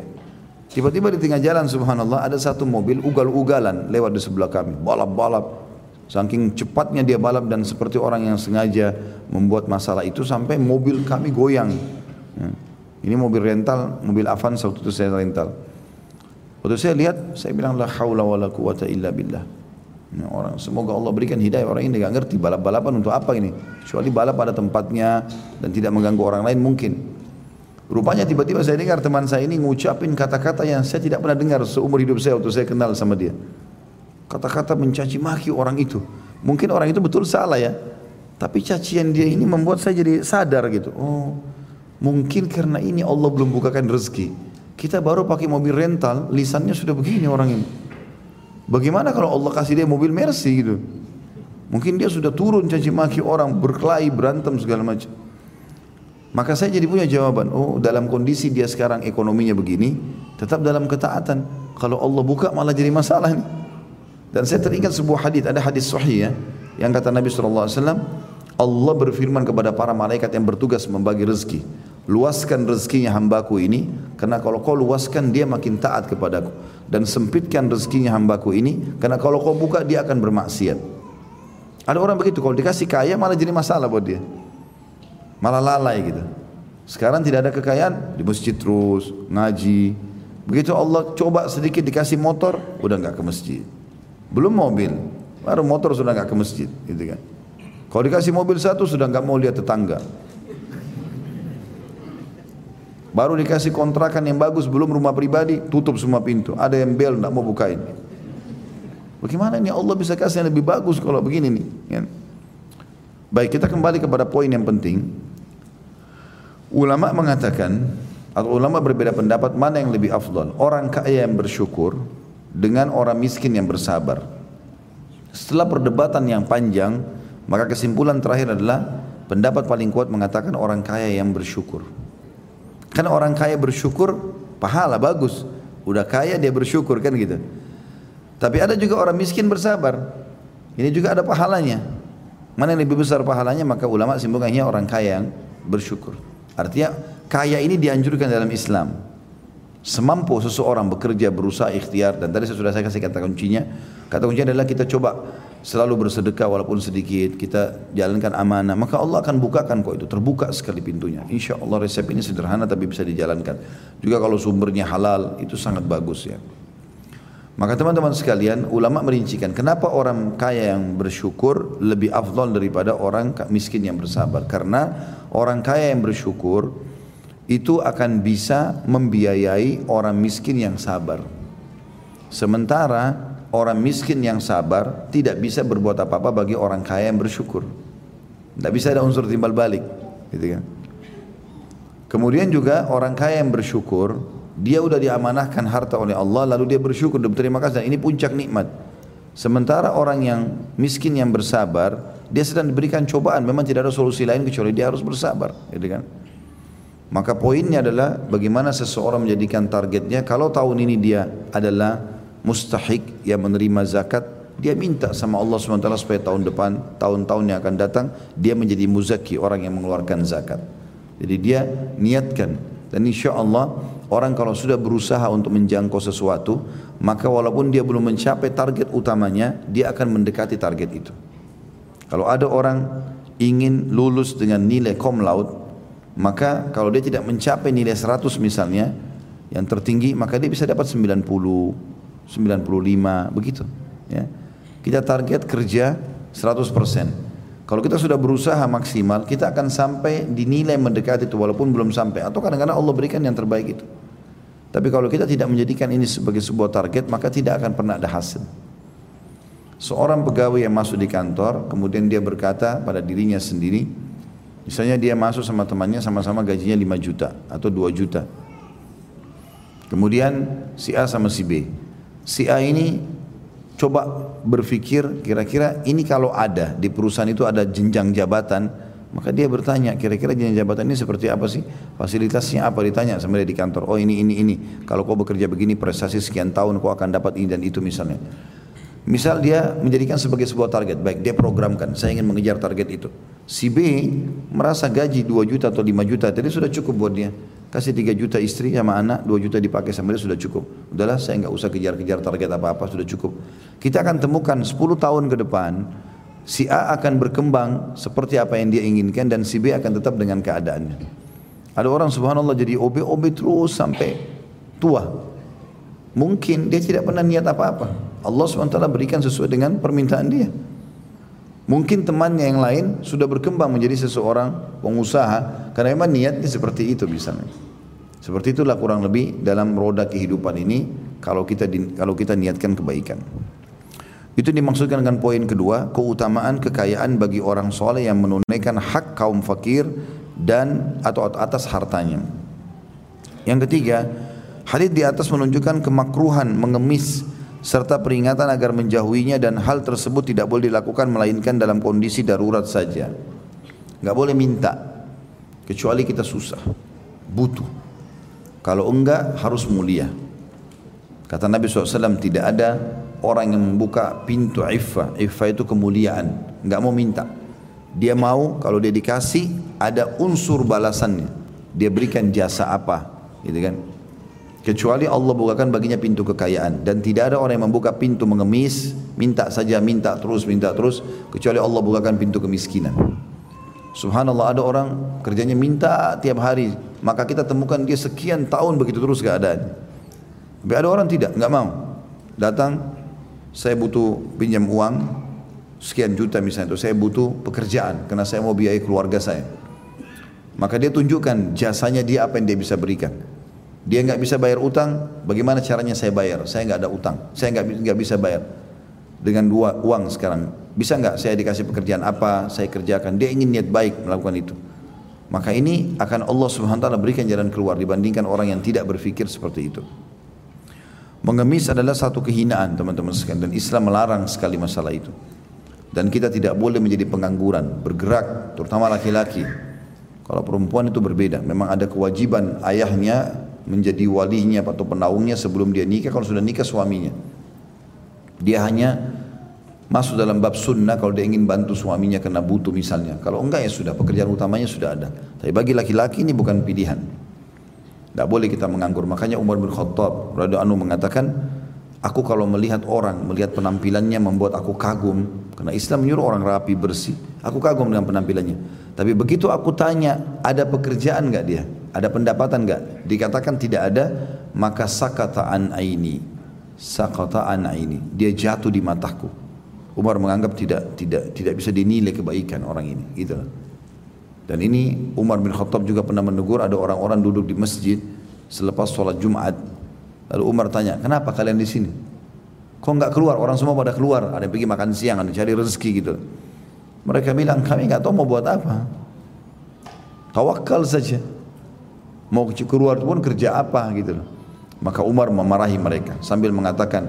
Tiba-tiba di tengah jalan subhanallah ada satu mobil ugal-ugalan lewat di sebelah kami. Balap-balap. Saking cepatnya dia balap dan seperti orang yang sengaja membuat masalah itu sampai mobil kami goyang. Ya. Ini mobil rental, mobil Avanza waktu itu saya rental. Waktu saya lihat, saya bilang la haula wala quwata illa billah. Ini orang semoga Allah berikan hidayah orang ini nggak ngerti balap-balapan untuk apa ini. Kecuali balap pada tempatnya dan tidak mengganggu orang lain mungkin. Rupanya tiba-tiba saya dengar teman saya ini ngucapin kata-kata yang saya tidak pernah dengar seumur hidup saya waktu saya kenal sama dia. Kata-kata mencaci maki orang itu. Mungkin orang itu betul salah ya. Tapi cacian dia ini membuat saya jadi sadar gitu. Oh, mungkin karena ini Allah belum bukakan rezeki. Kita baru pakai mobil rental, lisannya sudah begini orang ini. Bagaimana kalau Allah kasih dia mobil Mercy gitu? Mungkin dia sudah turun caci maki orang, berkelahi, berantem segala macam. Maka saya jadi punya jawaban, oh dalam kondisi dia sekarang ekonominya begini, tetap dalam ketaatan. Kalau Allah buka malah jadi masalah. Dan saya teringat sebuah hadis, ada hadis sahih ya, yang kata Nabi SAW, Allah berfirman kepada para malaikat yang bertugas membagi rezeki. Luaskan rezekinya hambaku ini, karena kalau kau luaskan dia makin taat kepadaku. Dan sempitkan rezekinya hambaku ini, karena kalau kau buka dia akan bermaksiat. Ada orang begitu, kalau dikasih kaya malah jadi masalah buat dia malah lalai gitu. Sekarang tidak ada kekayaan di masjid terus ngaji. Begitu Allah coba sedikit dikasih motor, udah nggak ke masjid. Belum mobil, baru motor sudah nggak ke masjid, gitu kan. Kalau dikasih mobil satu sudah nggak mau lihat tetangga. Baru dikasih kontrakan yang bagus, belum rumah pribadi, tutup semua pintu. Ada yang bel, nggak mau bukain. Bagaimana ini Allah bisa kasih yang lebih bagus kalau begini nih? Kan? Baik, kita kembali kepada poin yang penting. Ulama mengatakan atau ulama berbeda pendapat mana yang lebih afdal, orang kaya yang bersyukur dengan orang miskin yang bersabar. Setelah perdebatan yang panjang, maka kesimpulan terakhir adalah pendapat paling kuat mengatakan orang kaya yang bersyukur. Karena orang kaya bersyukur, pahala bagus. Udah kaya dia bersyukur kan gitu. Tapi ada juga orang miskin bersabar. Ini juga ada pahalanya. Mana yang lebih besar pahalanya maka ulama simpulkannya orang kaya yang bersyukur. Artinya kaya ini dianjurkan dalam Islam. Semampu seseorang bekerja, berusaha, ikhtiar dan tadi saya sudah saya kasih kata kuncinya. Kata kuncinya adalah kita coba selalu bersedekah walaupun sedikit, kita jalankan amanah, maka Allah akan bukakan kok itu, terbuka sekali pintunya. Insya Allah resep ini sederhana tapi bisa dijalankan. Juga kalau sumbernya halal, itu sangat bagus ya. Maka teman-teman sekalian, ulama merincikan kenapa orang kaya yang bersyukur lebih afdal daripada orang miskin yang bersabar. Karena orang kaya yang bersyukur itu akan bisa membiayai orang miskin yang sabar. Sementara orang miskin yang sabar tidak bisa berbuat apa-apa bagi orang kaya yang bersyukur. Tidak bisa ada unsur timbal balik, gitu kan? Kemudian juga orang kaya yang bersyukur, dia sudah diamanahkan harta oleh Allah, lalu dia bersyukur dan berterima kasih. Dan ini puncak nikmat. Sementara orang yang miskin yang bersabar, dia sedang diberikan cobaan. Memang tidak ada solusi lain kecuali dia harus bersabar, gitu kan? Maka poinnya adalah bagaimana seseorang menjadikan targetnya. Kalau tahun ini dia adalah mustahik yang menerima zakat dia minta sama Allah SWT supaya tahun depan tahun-tahun yang akan datang dia menjadi muzaki orang yang mengeluarkan zakat jadi dia niatkan dan insya Allah orang kalau sudah berusaha untuk menjangkau sesuatu maka walaupun dia belum mencapai target utamanya dia akan mendekati target itu kalau ada orang ingin lulus dengan nilai cum laude maka kalau dia tidak mencapai nilai 100 misalnya yang tertinggi maka dia bisa dapat 90 95 begitu ya. Kita target kerja 100%. Kalau kita sudah berusaha maksimal, kita akan sampai di nilai mendekati itu walaupun belum sampai atau kadang-kadang Allah berikan yang terbaik itu. Tapi kalau kita tidak menjadikan ini sebagai sebuah target, maka tidak akan pernah ada hasil. Seorang pegawai yang masuk di kantor, kemudian dia berkata pada dirinya sendiri, misalnya dia masuk sama temannya sama-sama gajinya 5 juta atau 2 juta. Kemudian si A sama si B si A ini coba berpikir kira-kira ini kalau ada di perusahaan itu ada jenjang jabatan maka dia bertanya kira-kira jenjang jabatan ini seperti apa sih? Fasilitasnya apa? Ditanya sama dia di kantor oh ini ini ini. Kalau kau bekerja begini prestasi sekian tahun kau akan dapat ini dan itu misalnya misal dia menjadikan sebagai sebuah target baik dia programkan saya ingin mengejar target itu si B merasa gaji 2 juta atau 5 juta jadi sudah cukup buat dia kasih 3 juta istri sama anak, 2 juta dipakai sama dia sudah cukup. Udahlah saya nggak usah kejar-kejar target apa-apa, sudah cukup. Kita akan temukan 10 tahun ke depan, si A akan berkembang seperti apa yang dia inginkan dan si B akan tetap dengan keadaannya. Ada orang subhanallah jadi OB-OB terus sampai tua. Mungkin dia tidak pernah niat apa-apa. Allah SWT berikan sesuai dengan permintaan dia. Mungkin temannya yang lain sudah berkembang menjadi seseorang pengusaha karena memang niatnya seperti itu misalnya. Seperti itulah kurang lebih dalam roda kehidupan ini kalau kita kalau kita niatkan kebaikan. Itu dimaksudkan dengan poin kedua, keutamaan kekayaan bagi orang soleh yang menunaikan hak kaum fakir dan atau atas hartanya. Yang ketiga, hadis di atas menunjukkan kemakruhan mengemis serta peringatan agar menjauhinya dan hal tersebut tidak boleh dilakukan melainkan dalam kondisi darurat saja. Enggak boleh minta kecuali kita susah, butuh. Kalau enggak harus mulia. Kata Nabi SAW tidak ada orang yang membuka pintu iffah. Iffah itu kemuliaan. Enggak mau minta. Dia mau kalau dia dikasih ada unsur balasannya. Dia berikan jasa apa, gitu kan? Kecuali Allah bukakan baginya pintu kekayaan. Dan tidak ada orang yang membuka pintu mengemis minta saja minta terus minta terus. Kecuali Allah bukakan pintu kemiskinan. Subhanallah ada orang kerjanya minta tiap hari. Maka kita temukan dia sekian tahun begitu terus keadaan tapi ada orang tidak nggak mau. Datang saya butuh pinjam uang sekian juta misalnya itu. Saya butuh pekerjaan karena saya mau biayai keluarga saya. Maka dia tunjukkan jasanya dia apa yang dia bisa berikan dia nggak bisa bayar utang, bagaimana caranya saya bayar? Saya nggak ada utang, saya nggak nggak bisa bayar dengan dua uang sekarang. Bisa nggak saya dikasih pekerjaan apa? Saya kerjakan. Dia ingin niat baik melakukan itu. Maka ini akan Allah Subhanahu Wa Taala berikan jalan keluar dibandingkan orang yang tidak berpikir seperti itu. Mengemis adalah satu kehinaan teman-teman sekalian dan Islam melarang sekali masalah itu. Dan kita tidak boleh menjadi pengangguran, bergerak, terutama laki-laki. Kalau perempuan itu berbeda, memang ada kewajiban ayahnya menjadi walinya atau penaungnya sebelum dia nikah kalau sudah nikah suaminya. Dia hanya masuk dalam bab sunnah kalau dia ingin bantu suaminya karena butuh misalnya. Kalau enggak ya sudah pekerjaan utamanya sudah ada. Tapi bagi laki-laki ini bukan pilihan. Tidak boleh kita menganggur. Makanya Umar bin Khattab radhiyallahu anhu mengatakan Aku kalau melihat orang, melihat penampilannya membuat aku kagum. Karena Islam menyuruh orang rapi, bersih. Aku kagum dengan penampilannya. Tapi begitu aku tanya, ada pekerjaan nggak dia? Ada pendapatan nggak? Dikatakan tidak ada, maka sakata an aini. Sakata an aini. Dia jatuh di mataku. Umar menganggap tidak tidak tidak bisa dinilai kebaikan orang ini. Gitu. Dan ini Umar bin Khattab juga pernah menegur ada orang-orang duduk di masjid selepas sholat Jumat Lalu Umar tanya, kenapa kalian di sini? Kok nggak keluar? Orang semua pada keluar. Ada yang pergi makan siang, ada yang cari rezeki gitu. Mereka bilang, kami nggak tahu mau buat apa. Tawakal saja. Mau keluar pun kerja apa gitu Maka Umar memarahi mereka sambil mengatakan,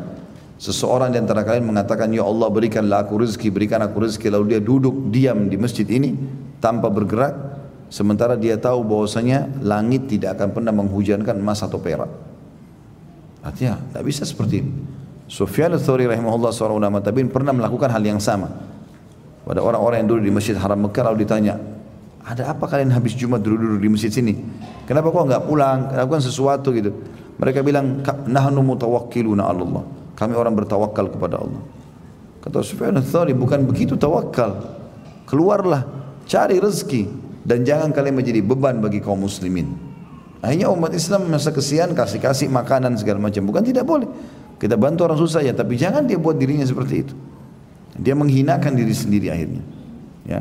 seseorang di antara kalian mengatakan, Ya Allah berikanlah aku rezeki, berikan aku rezeki. Lalu dia duduk diam di masjid ini tanpa bergerak. Sementara dia tahu bahwasanya langit tidak akan pernah menghujankan emas atau perak. Artinya tidak bisa seperti ini. Sufyan al-Thawri rahimahullah seorang ulama tabi'in pernah melakukan hal yang sama. Pada orang-orang yang dulu di Masjid Haram Mekah lalu ditanya, ada apa kalian habis Jumat duduk-duduk di masjid sini? Kenapa kok enggak pulang? Lakukan sesuatu gitu. Mereka bilang, nahnu mutawakkiluna Allah. Kami orang bertawakal kepada Allah. Kata Sufyan al-Thawri, bukan begitu tawakal. Keluarlah, cari rezeki. Dan jangan kalian menjadi beban bagi kaum muslimin. Akhirnya umat Islam masa kesian kasih-kasih makanan segala macam. Bukan tidak boleh. Kita bantu orang susah ya, tapi jangan dia buat dirinya seperti itu. Dia menghinakan diri sendiri akhirnya. Ya.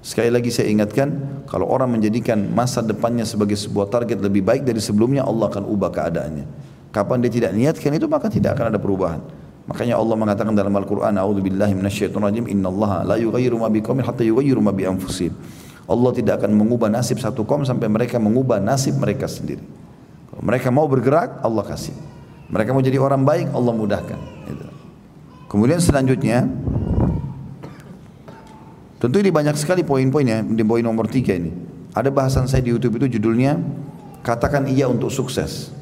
Sekali lagi saya ingatkan, kalau orang menjadikan masa depannya sebagai sebuah target lebih baik dari sebelumnya, Allah akan ubah keadaannya. Kapan dia tidak niatkan itu, maka tidak akan ada perubahan. Makanya Allah mengatakan dalam Al-Quran, la yughayyiru ma hatta yughayyiru ma. Allah tidak akan mengubah nasib satu kaum sampai mereka mengubah nasib mereka sendiri. Kalau mereka mau bergerak, Allah kasih. Mereka mau jadi orang baik, Allah mudahkan. Gitu. Kemudian selanjutnya, tentu ini banyak sekali poin-poinnya di poin nomor tiga ini. Ada bahasan saya di YouTube itu judulnya katakan iya untuk sukses.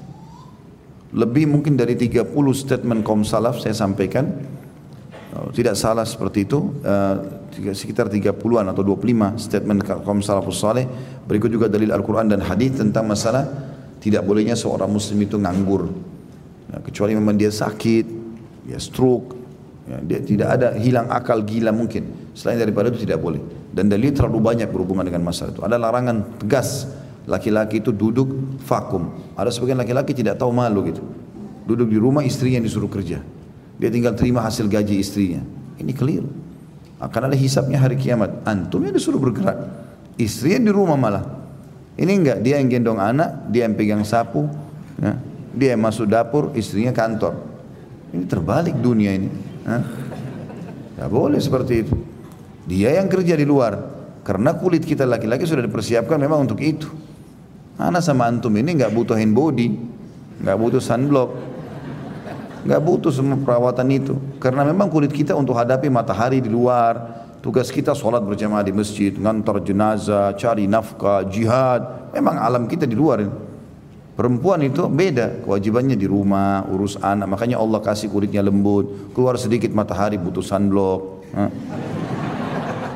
Lebih mungkin dari 30 statement kaum salaf saya sampaikan. Oh, tidak salah seperti itu. Uh, sekitar 30-an atau 25 statement kaum salafus saleh. Berikut juga dalil Al-Quran dan hadis tentang masalah tidak bolehnya seorang muslim itu nganggur. Ya, kecuali memang dia sakit ya stroke dia tidak ada hilang akal gila mungkin selain daripada itu tidak boleh dan dalil terlalu banyak berhubungan dengan masalah itu ada larangan tegas laki-laki itu duduk vakum ada sebagian laki-laki tidak tahu malu gitu duduk di rumah istrinya disuruh kerja dia tinggal terima hasil gaji istrinya. Ini keliru. Akan ada hisapnya hari kiamat. Antum yang disuruh bergerak. Istrinya di rumah malah. Ini enggak, dia yang gendong anak, dia yang pegang sapu, ya. dia yang masuk dapur, istrinya kantor. Ini terbalik dunia ini. Ya boleh seperti itu. Dia yang kerja di luar. Karena kulit kita laki-laki sudah dipersiapkan memang untuk itu. Anak sama antum ini enggak butuh hand body, enggak butuh sunblock, nggak butuh semua perawatan itu. Karena memang kulit kita untuk hadapi matahari di luar tugas kita sholat berjamaah di masjid ngantar jenazah cari nafkah jihad. Memang alam kita di luar perempuan itu beda kewajibannya di rumah urus anak. Makanya Allah kasih kulitnya lembut keluar sedikit matahari butuh sunblock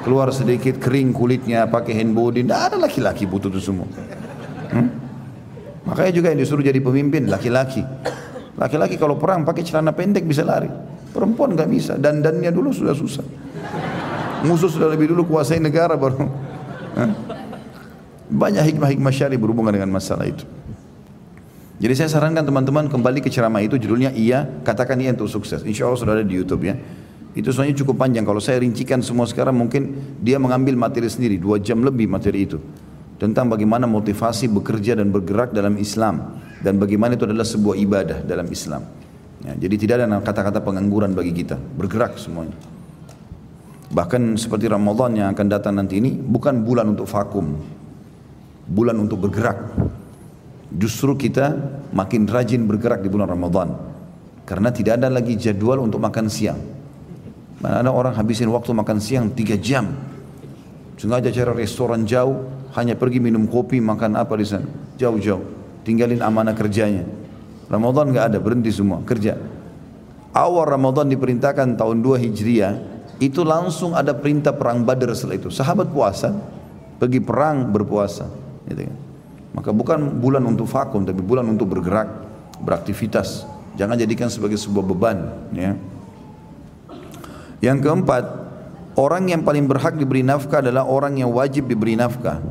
keluar sedikit kering kulitnya pakai hand body tidak ada laki-laki butuh itu semua hmm? makanya juga yang disuruh jadi pemimpin laki-laki Laki-laki kalau perang pakai celana pendek bisa lari. Perempuan nggak bisa. Dan dannya dulu sudah susah. Musuh sudah lebih dulu kuasai negara baru. Banyak hikmah-hikmah syari berhubungan dengan masalah itu. Jadi saya sarankan teman-teman kembali ke ceramah itu judulnya iya, katakan iya untuk sukses. Insya Allah sudah ada di YouTube ya. Itu soalnya cukup panjang. Kalau saya rincikan semua sekarang mungkin dia mengambil materi sendiri, dua jam lebih materi itu. Tentang bagaimana motivasi bekerja dan bergerak dalam Islam dan bagaimana itu adalah sebuah ibadah dalam Islam. Ya, jadi tidak ada kata-kata pengangguran bagi kita, bergerak semuanya. Bahkan seperti Ramadan yang akan datang nanti ini bukan bulan untuk vakum, bulan untuk bergerak. Justru kita makin rajin bergerak di bulan Ramadan karena tidak ada lagi jadwal untuk makan siang. Mana ada orang habisin waktu makan siang tiga jam, sengaja cari restoran jauh, hanya pergi minum kopi, makan apa di sana, jauh-jauh tinggalin amanah kerjanya. Ramadan nggak ada, berhenti semua, kerja. Awal Ramadan diperintahkan tahun 2 Hijriah, itu langsung ada perintah perang Badar setelah itu. Sahabat puasa, pergi perang berpuasa. Gitu kan. Maka bukan bulan untuk vakum, tapi bulan untuk bergerak, beraktivitas. Jangan jadikan sebagai sebuah beban. Ya. Yang keempat, orang yang paling berhak diberi nafkah adalah orang yang wajib diberi nafkah.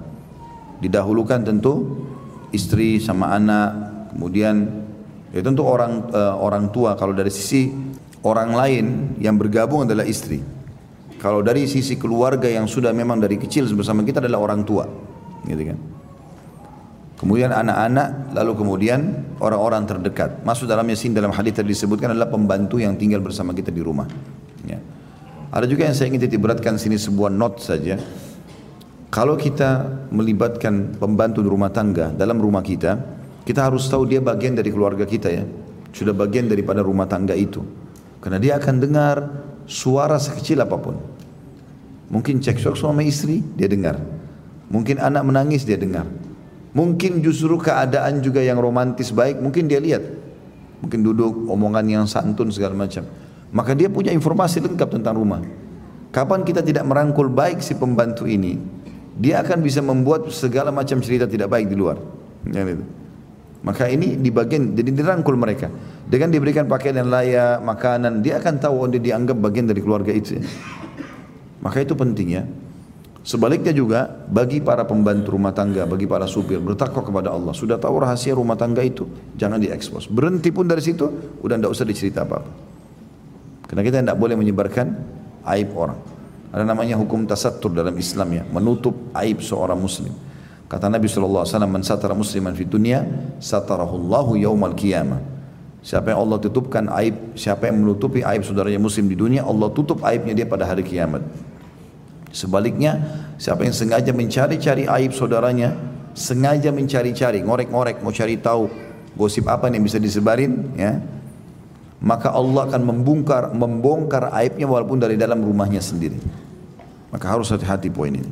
Didahulukan tentu istri sama anak, kemudian ya tentu orang uh, orang tua kalau dari sisi orang lain yang bergabung adalah istri. Kalau dari sisi keluarga yang sudah memang dari kecil bersama kita adalah orang tua, gitu kan. Kemudian anak-anak, lalu kemudian orang-orang terdekat. Masuk dalam yasin dalam hadis tadi disebutkan adalah pembantu yang tinggal bersama kita di rumah. Ya. Ada juga yang saya ingin titik beratkan sini sebuah not saja. Kalau kita melibatkan pembantu rumah tangga dalam rumah kita, kita harus tahu dia bagian dari keluarga kita ya. Sudah bagian daripada rumah tangga itu. Karena dia akan dengar suara sekecil apa pun. Mungkin cekcok suami istri, dia dengar. Mungkin anak menangis, dia dengar. Mungkin justru keadaan juga yang romantis baik, mungkin dia lihat. Mungkin duduk, omongan yang santun segala macam. Maka dia punya informasi lengkap tentang rumah. Kapan kita tidak merangkul baik si pembantu ini, dia akan bisa membuat segala macam cerita tidak baik di luar. Maka ini di bagian, jadi dirangkul mereka. Dengan diberikan pakaian yang layak, makanan, dia akan tahu oh, dia dianggap bagian dari keluarga itu. Maka itu penting ya. Sebaliknya juga bagi para pembantu rumah tangga, bagi para supir bertakwa kepada Allah. Sudah tahu rahasia rumah tangga itu, jangan diekspos. Berhenti pun dari situ, udah tidak usah dicerita apa-apa. Karena kita tidak boleh menyebarkan aib orang. Ada namanya hukum tasattur dalam Islam ya, menutup aib seorang muslim. Kata Nabi SAW, Man satara musliman fi dunia, satarahullahu yaumal qiyamah. Siapa yang Allah tutupkan aib, siapa yang menutupi aib saudaranya muslim di dunia, Allah tutup aibnya dia pada hari kiamat. Sebaliknya, siapa yang sengaja mencari-cari aib saudaranya, sengaja mencari-cari, ngorek-ngorek, mau cari tahu gosip apa yang bisa disebarin, ya, maka Allah akan membongkar membongkar aibnya walaupun dari dalam rumahnya sendiri. Maka harus hati-hati poin ini.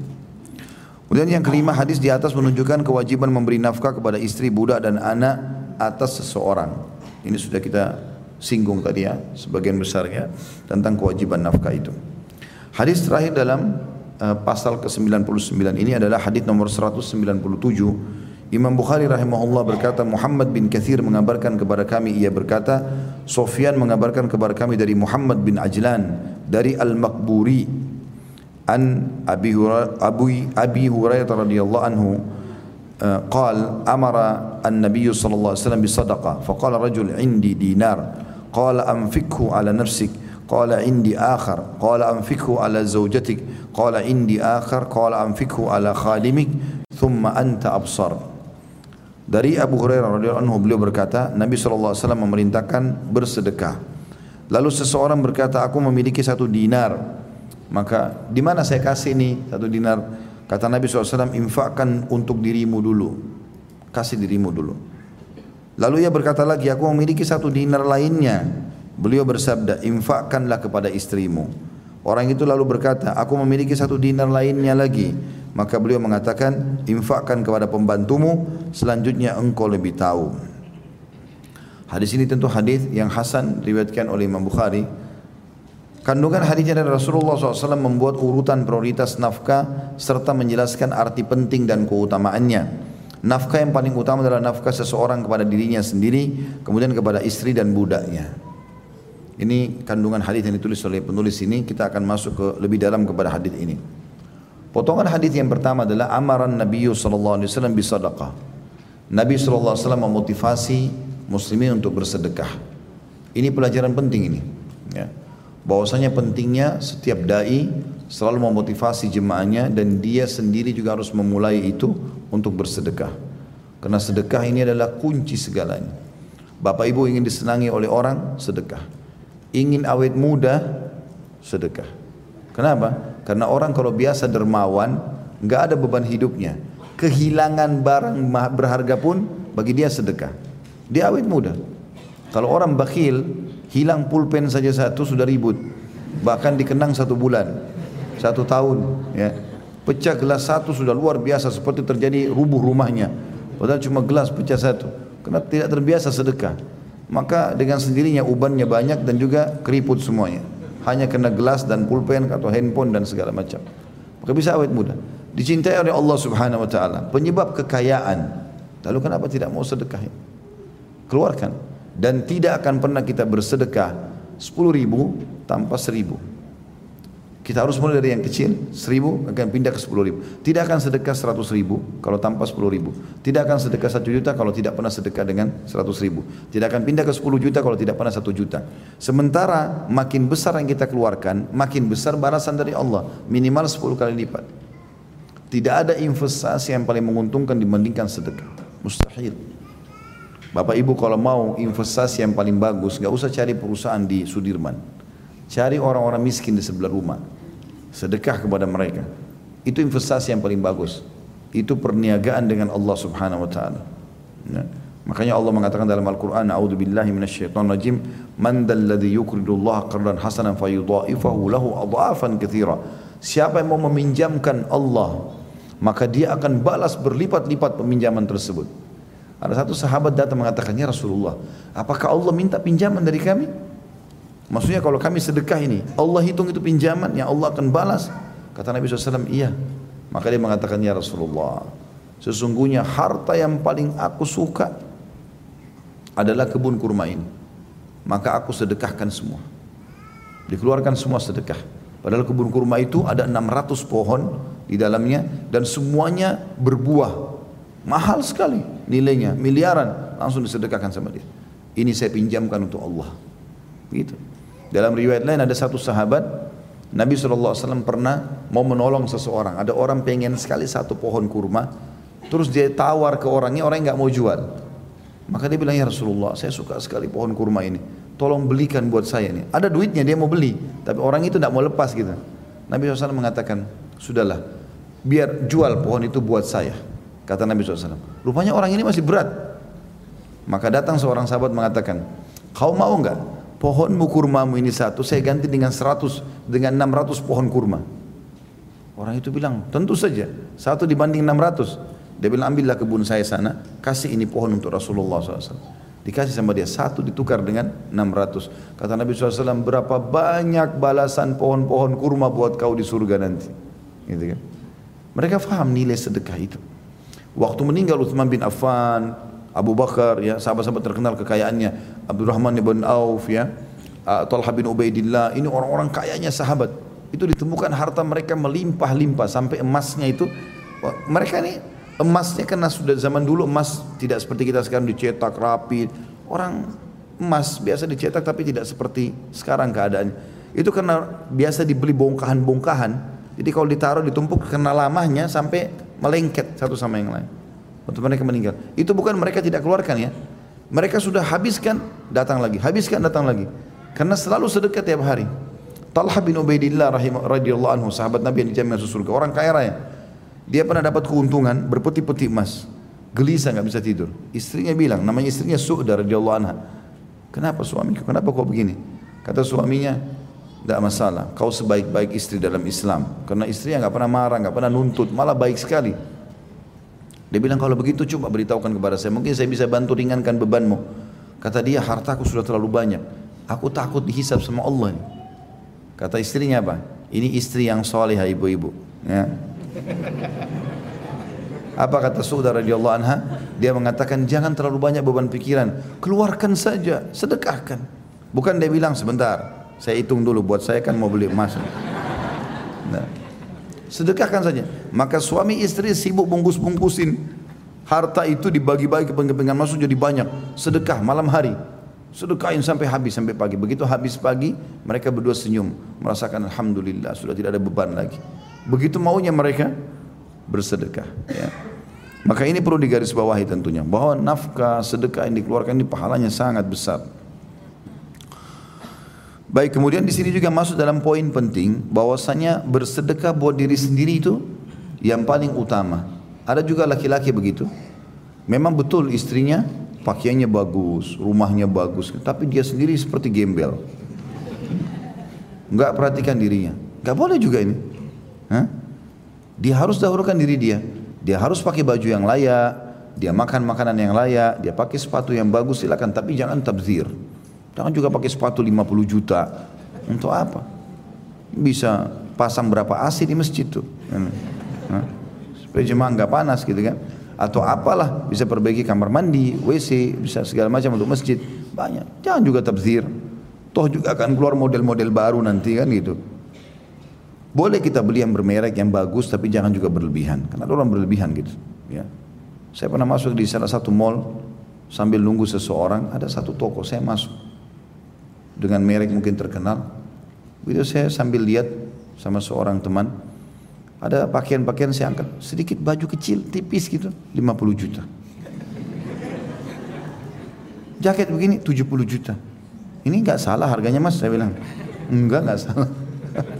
Kemudian yang kelima hadis di atas menunjukkan kewajiban memberi nafkah kepada istri, budak dan anak atas seseorang. Ini sudah kita singgung tadi ya, sebagian besarnya tentang kewajiban nafkah itu. Hadis terakhir dalam uh, pasal ke-99 ini adalah hadis nomor 197 Imam Bukhari rahimahullah berkata Muhammad bin Kathir mengabarkan kepada kami ia berkata Sofyan mengabarkan kepada kami dari Muhammad bin Ajlan dari Al-Makburi an Abi Hurairah Abi, Hurairah radhiyallahu anhu uh, amara an-nabiy sallallahu alaihi wasallam bisadaqah faqala rajul indi dinar. Qala anfikhu ala nafsik. Qala indi akhar. Qala anfikhu ala zawjatik. Qala indi akhar. Qala anfikhu ala khalimik. Thumma anta dari Abu Hurairah radhiyallahu anhu beliau berkata, Nabi SAW memerintahkan bersedekah. Lalu seseorang berkata, aku memiliki satu dinar. Maka di mana saya kasih ini satu dinar? Kata Nabi SAW, infakkan untuk dirimu dulu. Kasih dirimu dulu. Lalu ia berkata lagi, aku memiliki satu dinar lainnya. Beliau bersabda, infakkanlah kepada istrimu. Orang itu lalu berkata, aku memiliki satu dinar lainnya lagi. Maka beliau mengatakan, infakkan kepada pembantumu, selanjutnya engkau lebih tahu. Hadis ini tentu hadis yang hasan riwayatkan oleh Imam Bukhari. Kandungan hadisnya dari Rasulullah SAW membuat urutan prioritas nafkah serta menjelaskan arti penting dan keutamaannya. Nafkah yang paling utama adalah nafkah seseorang kepada dirinya sendiri, kemudian kepada istri dan budaknya. Ini kandungan hadis yang ditulis oleh penulis ini, kita akan masuk ke lebih dalam kepada hadis ini. Potongan hadis yang pertama adalah amaran Nabi sallallahu alaihi wasallam bisadaqah. Nabi sallallahu alaihi wasallam memotivasi muslimin untuk bersedekah. Ini pelajaran penting ini, ya. Bahwasanya pentingnya setiap dai selalu memotivasi jemaahnya dan dia sendiri juga harus memulai itu untuk bersedekah. Karena sedekah ini adalah kunci segalanya. Bapak Ibu ingin disenangi oleh orang, sedekah. Ingin awet muda, sedekah. Kenapa? Karena orang kalau biasa dermawan, nggak ada beban hidupnya. Kehilangan barang berharga pun bagi dia sedekah. Dia awet muda. Kalau orang bakhil, hilang pulpen saja satu sudah ribut. Bahkan dikenang satu bulan, satu tahun. Ya. Pecah gelas satu sudah luar biasa seperti terjadi rubuh rumahnya. Padahal cuma gelas pecah satu. Karena tidak terbiasa sedekah. Maka dengan sendirinya ubannya banyak dan juga keriput semuanya hanya kena gelas dan pulpen atau handphone dan segala macam. Maka bisa awet muda. Dicintai oleh Allah Subhanahu wa taala. Penyebab kekayaan. Lalu kenapa tidak mau sedekah? Keluarkan. Dan tidak akan pernah kita bersedekah 10 ribu tanpa seribu. Kita harus mulai dari yang kecil, seribu akan pindah ke sepuluh ribu. Tidak akan sedekah seratus ribu kalau tanpa sepuluh ribu. Tidak akan sedekah satu juta kalau tidak pernah sedekah dengan seratus ribu. Tidak akan pindah ke sepuluh juta kalau tidak pernah satu juta. Sementara makin besar yang kita keluarkan, makin besar balasan dari Allah. Minimal sepuluh kali lipat. Tidak ada investasi yang paling menguntungkan dibandingkan sedekah. Mustahil. Bapak Ibu kalau mau investasi yang paling bagus, nggak usah cari perusahaan di Sudirman. Cari orang-orang miskin di sebelah rumah. Sedekah kepada mereka. Itu investasi yang paling bagus. Itu perniagaan dengan Allah Subhanahu wa taala. Ya. Makanya Allah mengatakan dalam Al-Qur'an, "A'udzu billahi minasyaitonir rajim, man dalladzi yuqridu Allah qardan hasanan fayudha'ifahu lahu adhafan katsira." Siapa yang mau meminjamkan Allah maka dia akan balas berlipat-lipat peminjaman tersebut. Ada satu sahabat datang mengatakan, "Ya Rasulullah, apakah Allah minta pinjaman dari kami?" Maksudnya kalau kami sedekah ini, Allah hitung itu pinjaman yang Allah akan balas. Kata Nabi SAW, iya. Maka dia mengatakan, ya Rasulullah, sesungguhnya harta yang paling aku suka adalah kebun kurma ini. Maka aku sedekahkan semua. Dikeluarkan semua sedekah. Padahal kebun kurma itu ada 600 pohon di dalamnya dan semuanya berbuah. Mahal sekali nilainya, miliaran. Langsung disedekahkan sama dia. Ini saya pinjamkan untuk Allah. Gitu. Dalam riwayat lain ada satu sahabat Nabi SAW pernah mau menolong seseorang. Ada orang pengen sekali satu pohon kurma. Terus dia tawar ke orangnya, orang nggak mau jual. Maka dia bilang, ya Rasulullah, saya suka sekali pohon kurma ini. Tolong belikan buat saya ini. Ada duitnya, dia mau beli. Tapi orang itu tidak mau lepas gitu. Nabi SAW mengatakan, sudahlah, biar jual pohon itu buat saya. Kata Nabi SAW. Rupanya orang ini masih berat. Maka datang seorang sahabat mengatakan, kau mau enggak pohonmu kurmamu ini satu, saya ganti dengan 100, dengan 600 pohon kurma. Orang itu bilang, tentu saja, satu dibanding 600. Dia bilang, ambillah kebun saya sana, kasih ini pohon untuk Rasulullah SAW. Dikasih sama dia, satu ditukar dengan 600. Kata Nabi SAW, berapa banyak balasan pohon-pohon kurma buat kau di surga nanti. Gitu kan. Mereka faham nilai sedekah itu. Waktu meninggal Uthman bin Affan, Abu Bakar, ya sahabat-sahabat terkenal kekayaannya, Abdurrahman bin Auf, ya, Talha bin Ubaidillah, ini orang-orang kayanya sahabat. Itu ditemukan harta mereka melimpah-limpah sampai emasnya itu, mereka ini emasnya karena sudah zaman dulu emas tidak seperti kita sekarang dicetak rapi. Orang emas biasa dicetak tapi tidak seperti sekarang keadaannya. Itu karena biasa dibeli bongkahan-bongkahan. Jadi kalau ditaruh ditumpuk karena lamanya sampai melengket satu sama yang lain. Waktu mereka meninggal. Itu bukan mereka tidak keluarkan ya. Mereka sudah habiskan, datang lagi. Habiskan, datang lagi. Karena selalu sedekah tiap hari. Talha bin Ubaidillah radhiyallahu anhu, sahabat Nabi yang dijamin masuk surga. Orang kaya raya. Dia pernah dapat keuntungan berpeti-peti emas. Gelisah nggak bisa tidur. Istrinya bilang, namanya istrinya Su'da radhiyallahu anha. Kenapa suamiku? Kenapa kau begini? Kata suaminya, tidak masalah. Kau sebaik-baik istri dalam Islam. Karena istrinya nggak pernah marah, nggak pernah nuntut, malah baik sekali. Dia bilang kalau begitu coba beritahukan kepada saya. Mungkin saya bisa bantu ringankan bebanmu. Kata dia hartaku sudah terlalu banyak. Aku takut dihisap sama Allah. Kata istrinya apa? Ini istri yang soleh ibu-ibu. Ya. Apa kata saudara radhiyallahu anha? Dia mengatakan jangan terlalu banyak beban pikiran. Keluarkan saja, sedekahkan. Bukan dia bilang sebentar, saya hitung dulu buat saya kan mau beli emas. Nah. Sedekahkan saja. Maka suami istri sibuk bungkus-bungkusin. Harta itu dibagi-bagi ke pengen masuk jadi banyak. Sedekah malam hari. Sedekahin sampai habis sampai pagi. Begitu habis pagi mereka berdua senyum. Merasakan Alhamdulillah sudah tidak ada beban lagi. Begitu maunya mereka bersedekah. Ya. Maka ini perlu digarisbawahi tentunya. Bahwa nafkah sedekah yang dikeluarkan ini pahalanya sangat besar. Baik, kemudian di sini juga masuk dalam poin penting bahwasanya bersedekah buat diri sendiri itu yang paling utama. Ada juga laki-laki begitu. Memang betul istrinya pakaiannya bagus, rumahnya bagus, tapi dia sendiri seperti gembel. Enggak perhatikan dirinya. Enggak boleh juga ini. Hah? Dia harus dahulukan diri dia. Dia harus pakai baju yang layak, dia makan makanan yang layak, dia pakai sepatu yang bagus silakan, tapi jangan tabzir. Jangan juga pakai sepatu 50 juta. Untuk apa? Bisa pasang berapa AC di masjid tuh. Nah, supaya jemaah nggak panas gitu kan. Atau apalah bisa perbaiki kamar mandi, WC, bisa segala macam untuk masjid. Banyak. Jangan juga tabzir. Toh juga akan keluar model-model baru nanti kan gitu. Boleh kita beli yang bermerek yang bagus tapi jangan juga berlebihan. Karena ada orang berlebihan gitu. Ya. Saya pernah masuk di salah satu mall sambil nunggu seseorang ada satu toko saya masuk dengan merek mungkin terkenal. Begitu saya sambil lihat sama seorang teman ada pakaian-pakaian saya angkat sedikit baju kecil tipis gitu 50 juta. Jaket begini 70 juta. Ini nggak salah harganya mas saya bilang. Enggak nggak salah.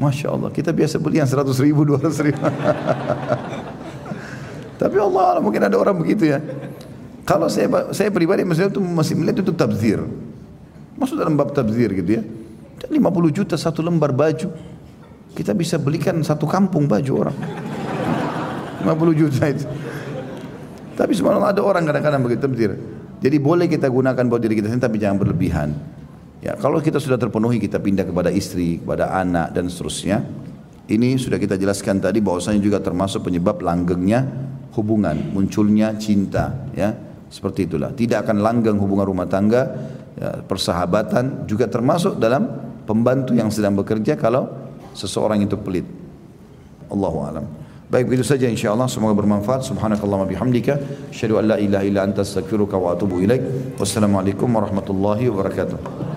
Masya Allah, kita biasa beli yang 100 ribu, 200 ribu. Tapi Allah mungkin ada orang begitu ya. Kalau saya saya pribadi maksudnya itu masih melihat itu tabzir. Masuk dalam bab tabzir gitu ya. 50 juta satu lembar baju. Kita bisa belikan satu kampung baju orang. 50 juta itu. Tapi sebenarnya ada orang kadang-kadang begitu tabzir. Jadi boleh kita gunakan buat diri kita sendiri tapi jangan berlebihan. Ya, kalau kita sudah terpenuhi kita pindah kepada istri, kepada anak dan seterusnya. Ini sudah kita jelaskan tadi bahwasanya juga termasuk penyebab langgengnya hubungan, munculnya cinta, ya. Seperti itulah. Tidak akan langgeng hubungan rumah tangga, ya, persahabatan juga termasuk dalam pembantu yang sedang bekerja kalau seseorang itu pelit. Allahu alam. Baik begitu saja insyaallah semoga bermanfaat. Subhanakallahumma bihamdika asyhadu an la ilaha illa anta astaghfiruka wa atubu ilaik. Wassalamualaikum warahmatullahi wabarakatuh.